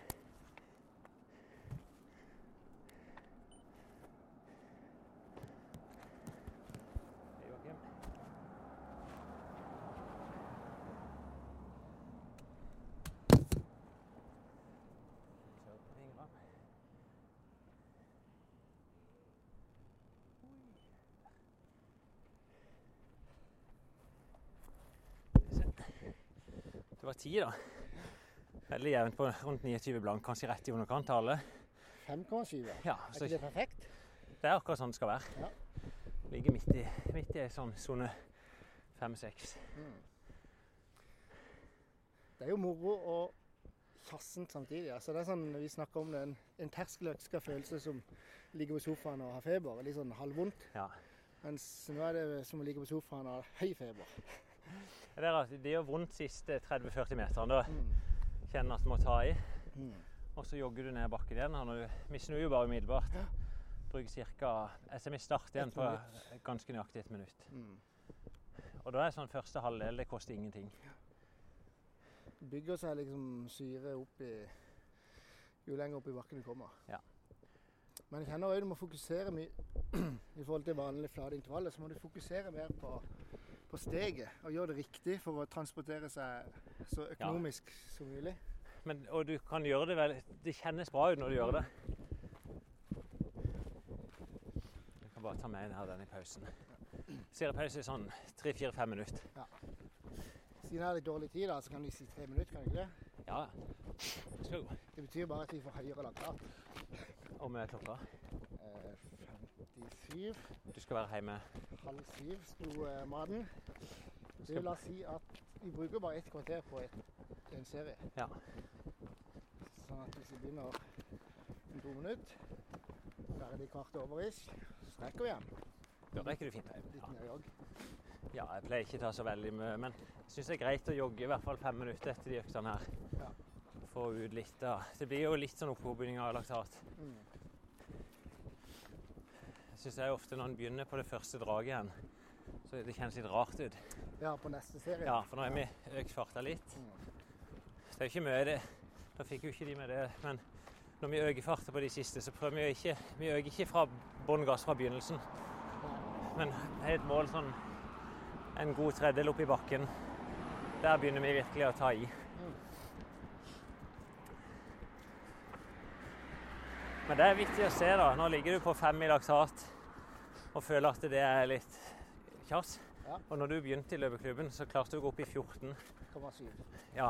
10, da. Veldig jevnt på rundt 29 blank, kanskje rett i underkanttallet. 5,7, ja. er ikke det perfekt? Det er akkurat sånn det skal være. Ja. Ligger midt i, midt i sånn sone 5-6. Mm. Det er jo moro og kjassent samtidig. Altså, det er sånn, Vi snakker om det, en, en terskeløkska følelse som ligger på sofaen og har feber. Litt sånn halvvondt. Ja. Mens nå er det som å ligge på sofaen og ha høy feber. Det, er, at det gjør vondt siste 30-40 meterne. Da Mm. kjenner at du må ta i. Mm. Og så jogger du ned bakken igjen. du- Vi snur jo bare umiddelbart. Bruker ca. SMI start igjen på ganske nøyaktig et minutt. Mm. Og da er sånn første halvdel det koster ingenting. Bygger seg liksom syre opp i jo lenger opp i bakken du kommer. Ja. Men jeg kjenner òg du må fokusere mye i forhold til vanlig flate intervaller. Så må du fokusere mer på, på steget og gjøre det riktig for å transportere seg så økonomisk som mulig. Men, og du kan gjøre det vel Det kjennes bra ut når du gjør det. Du kan bare ta med en her den i pausen. Sirepause i sånn tre-fire-fem minutter. Siden jeg har litt dårlig tid, da, så kan du si tre minutter, kan du ikke det? Ja, gå. Det betyr bare at vi får høyere laktat. Om med klokka. Eh, 57, Du skal være hjemme. Halv syv sto eh, maten. Det vil da si at vi bruker bare ett kvarter på et, en serie. Ja. Sånn at hvis vi begynner om to minutter, ferdig kvart over ish, så rekker vi igjen. Da rekker du fint. Litt mer jogg. ja, jeg pleier ikke å ta så veldig mye, men jeg syns det er greit å jogge i hvert fall fem minutter etter de øktene her. Ja. Få ut litt da. Det blir jo litt sånn opphoping av laktat. Mm. Jeg syns er ofte når en begynner på det første draget igjen, så det kjennes litt rart ut. Ja, på neste serie. Ja, for nå har vi økt farta litt. Så det er jo ikke mye det. Da fikk jo ikke de med det, men når vi øker farta på de siste, så prøver vi å ikke Vi øker ikke fra bånn gass fra begynnelsen, men helt et mål sånn en god tredjedel opp i bakken. Der begynner vi virkelig å ta i. Men det er viktig å se, da. Nå ligger du på fem i laksat og føler at det er litt kjass. Ja. Og når du begynte i løpeklubben, så klarte du å gå opp i 14. 0,7. Ja.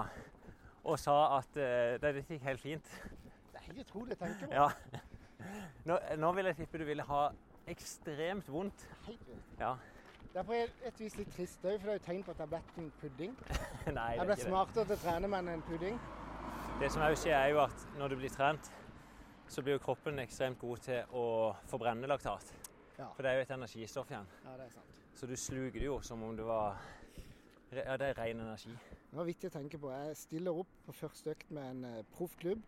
Og sa at uh, det gikk helt fint. Det er helt utrolig å tenke på. Ja. Nå, nå vil jeg tippe du ville ha ekstremt vondt. Helt vondt. Ja. Det er på et, vis litt trist òg, for det er jo tegn på at jeg har blitt en pudding. Nei, det Jeg er ble ikke det. smartere til å trene meg enn en pudding. Det som òg skjer, er jo at når du blir trent, så blir jo kroppen ekstremt god til å forbrenne laktat. Ja. For det er jo et energistoff igjen. Ja, det er sant. Så du sluker det jo som om det var Ja, det er ren energi. Det var vittig å tenke på. Jeg stiller opp på første økt med en eh, proffklubb.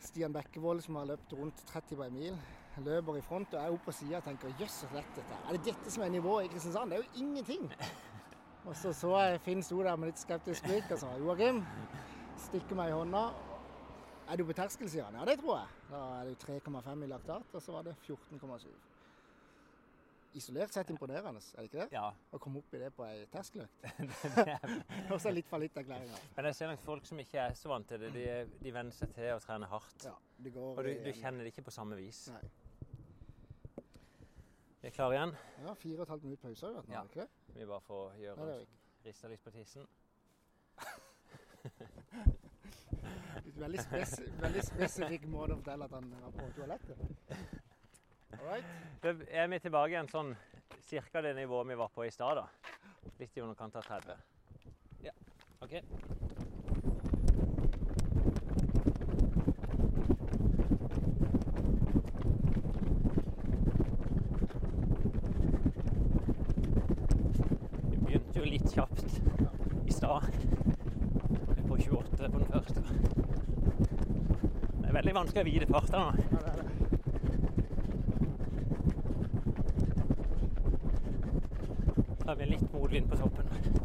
Stian Bekkevold som har løpt rundt 30 på en mil. Løper i front, og jeg er oppe på sida og tenker jøss, så lett dette er. Er det dette som er nivået i Kristiansand? Det er jo ingenting! Og så så jeg Finn sto der med litt skeptisk blikk og sa Joakim, stikker meg i hånda. Er du på terskel, sier han. Ja, det tror jeg. Da er det jo 3,5 i laktat, og så var det 14,7. Isolert sett imponerende, er det ikke det? Ja. Å komme opp i det på ei terskeløkt. er- Og så litt fallitterklæringa. Men jeg ser nok folk som ikke er så vant til det, de, de venner seg til å trene hardt. Ja, det går Og du, du kjenner det ikke på samme vis. Nei. Vi er klare igjen. Ja, fire og et halvt minutt pause har vi hatt nå, Ja. ikke det? Vi bare får gjøre Nei, det. rista litt på tissen. Veldig, spes veldig spesifikk måte å fortelle at han var på toalettet. All right. Da er vi tilbake igjen sånn ca. det nivået vi var på i stad, da. Litt i underkant av 30. Ja, OK. Vi begynte jo litt kjapt i stad. Vi er på 28 på den første. Det er veldig vanskelig å vite farta nå. Er. Da har vi litt motvind på toppen.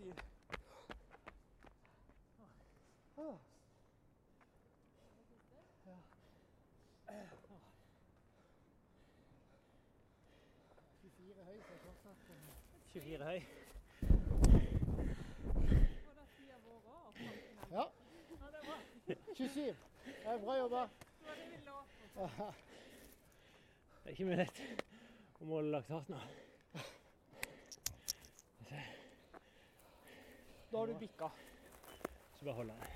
sier. Ja. 24 høy, 24 høy. Ja. 27. Det er bra jobba. Det er ikke mye lett å måle lagt laktat nå. Da har du bikka. Så bare holder jeg.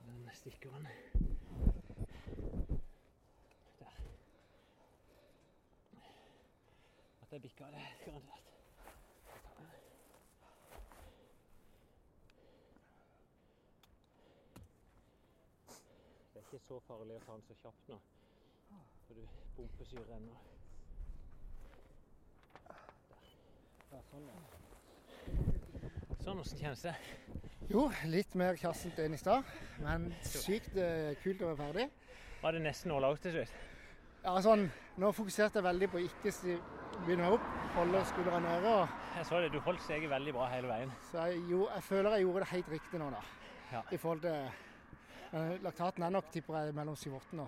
Den stikkeren. Der. At jeg bikka, det er garantert. Det er ikke så farlig å ta den så kjapt nå. For du pumpesyrer ennå. Ja, sånn, ja. Sånn, hvordan kjennes det? Jo, litt mer kjassent enn i stad, men sykt eh, kult å være ferdig. Var det nesten all out til slutt? Ja, sånn, Nå fokuserte jeg veldig på ikke begynne opp, holde skuldrene nede. og Jeg så det, du holdt steget veldig bra hele veien. Så jeg, jo, jeg føler jeg gjorde det helt riktig nå, da. Ja. I forhold til Laktaten er nok tipper jeg mellom 7 og 8 nå.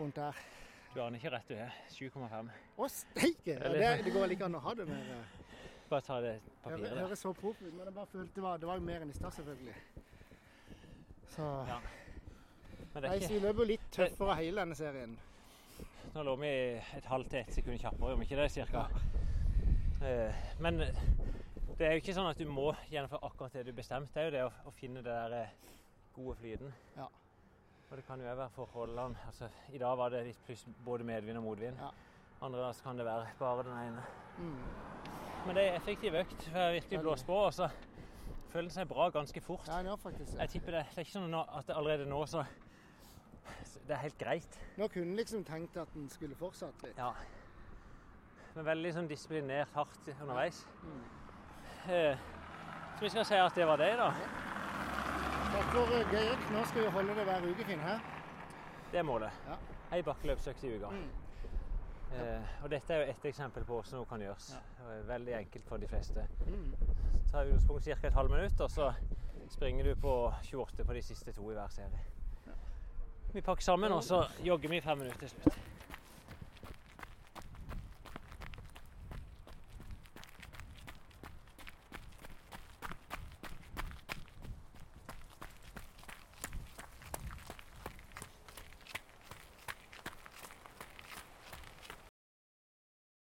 Rundt der. Du aner ikke rett du er. 7,5. Å, steike! Ja, det, det går like an å ha det mer. Eh, Bare ta det Det papiret der. høres så proff ut, men jeg bare følte det var, det var jo mer enn i stad, selvfølgelig. Så Ja. Men det er ikke vi løper litt tøffere hele denne serien. Nå lå vi et halvt til ett sekund kjappere, om ikke det, cirka. Ja. Men det er jo ikke sånn at du må gjennomføre akkurat det du bestemte. Det er jo det å, å finne det der eh, gode flyten. Ja. Og det kan jo òg være forholdene. Altså, I dag var det litt pluss både medvind og motvind. Ja. Andre dager kan det være bare den ene. Mm. Men det er en effektiv økt. Jeg har virkelig blåst på, og så føler seg bra ganske fort. Ja, nå faktisk. Jeg tipper det. Det er ikke sånn at det allerede nå så Det er helt greit. Nå kunne liksom tenkt at den skulle fortsatt litt. Ja. Men veldig sånn disiplinert hardt underveis. Mm. Eh, Så vi skal si at det var det, da. Takk for gøy økt. Nå skal vi holde det hver uke, Finn. Her. Det er målet. Ja. Ei bakkeløpsøkt i uka. Mm. Eh, og dette er jo ett eksempel på hvordan noe kan gjøres. Det er veldig enkelt for de fleste. Mm. tar utgangspunkt ca. et halvt minutt, og så springer du på 28 på de siste to i hver serie. Vi pakker sammen, og så jogger vi i fem minutter til slutt.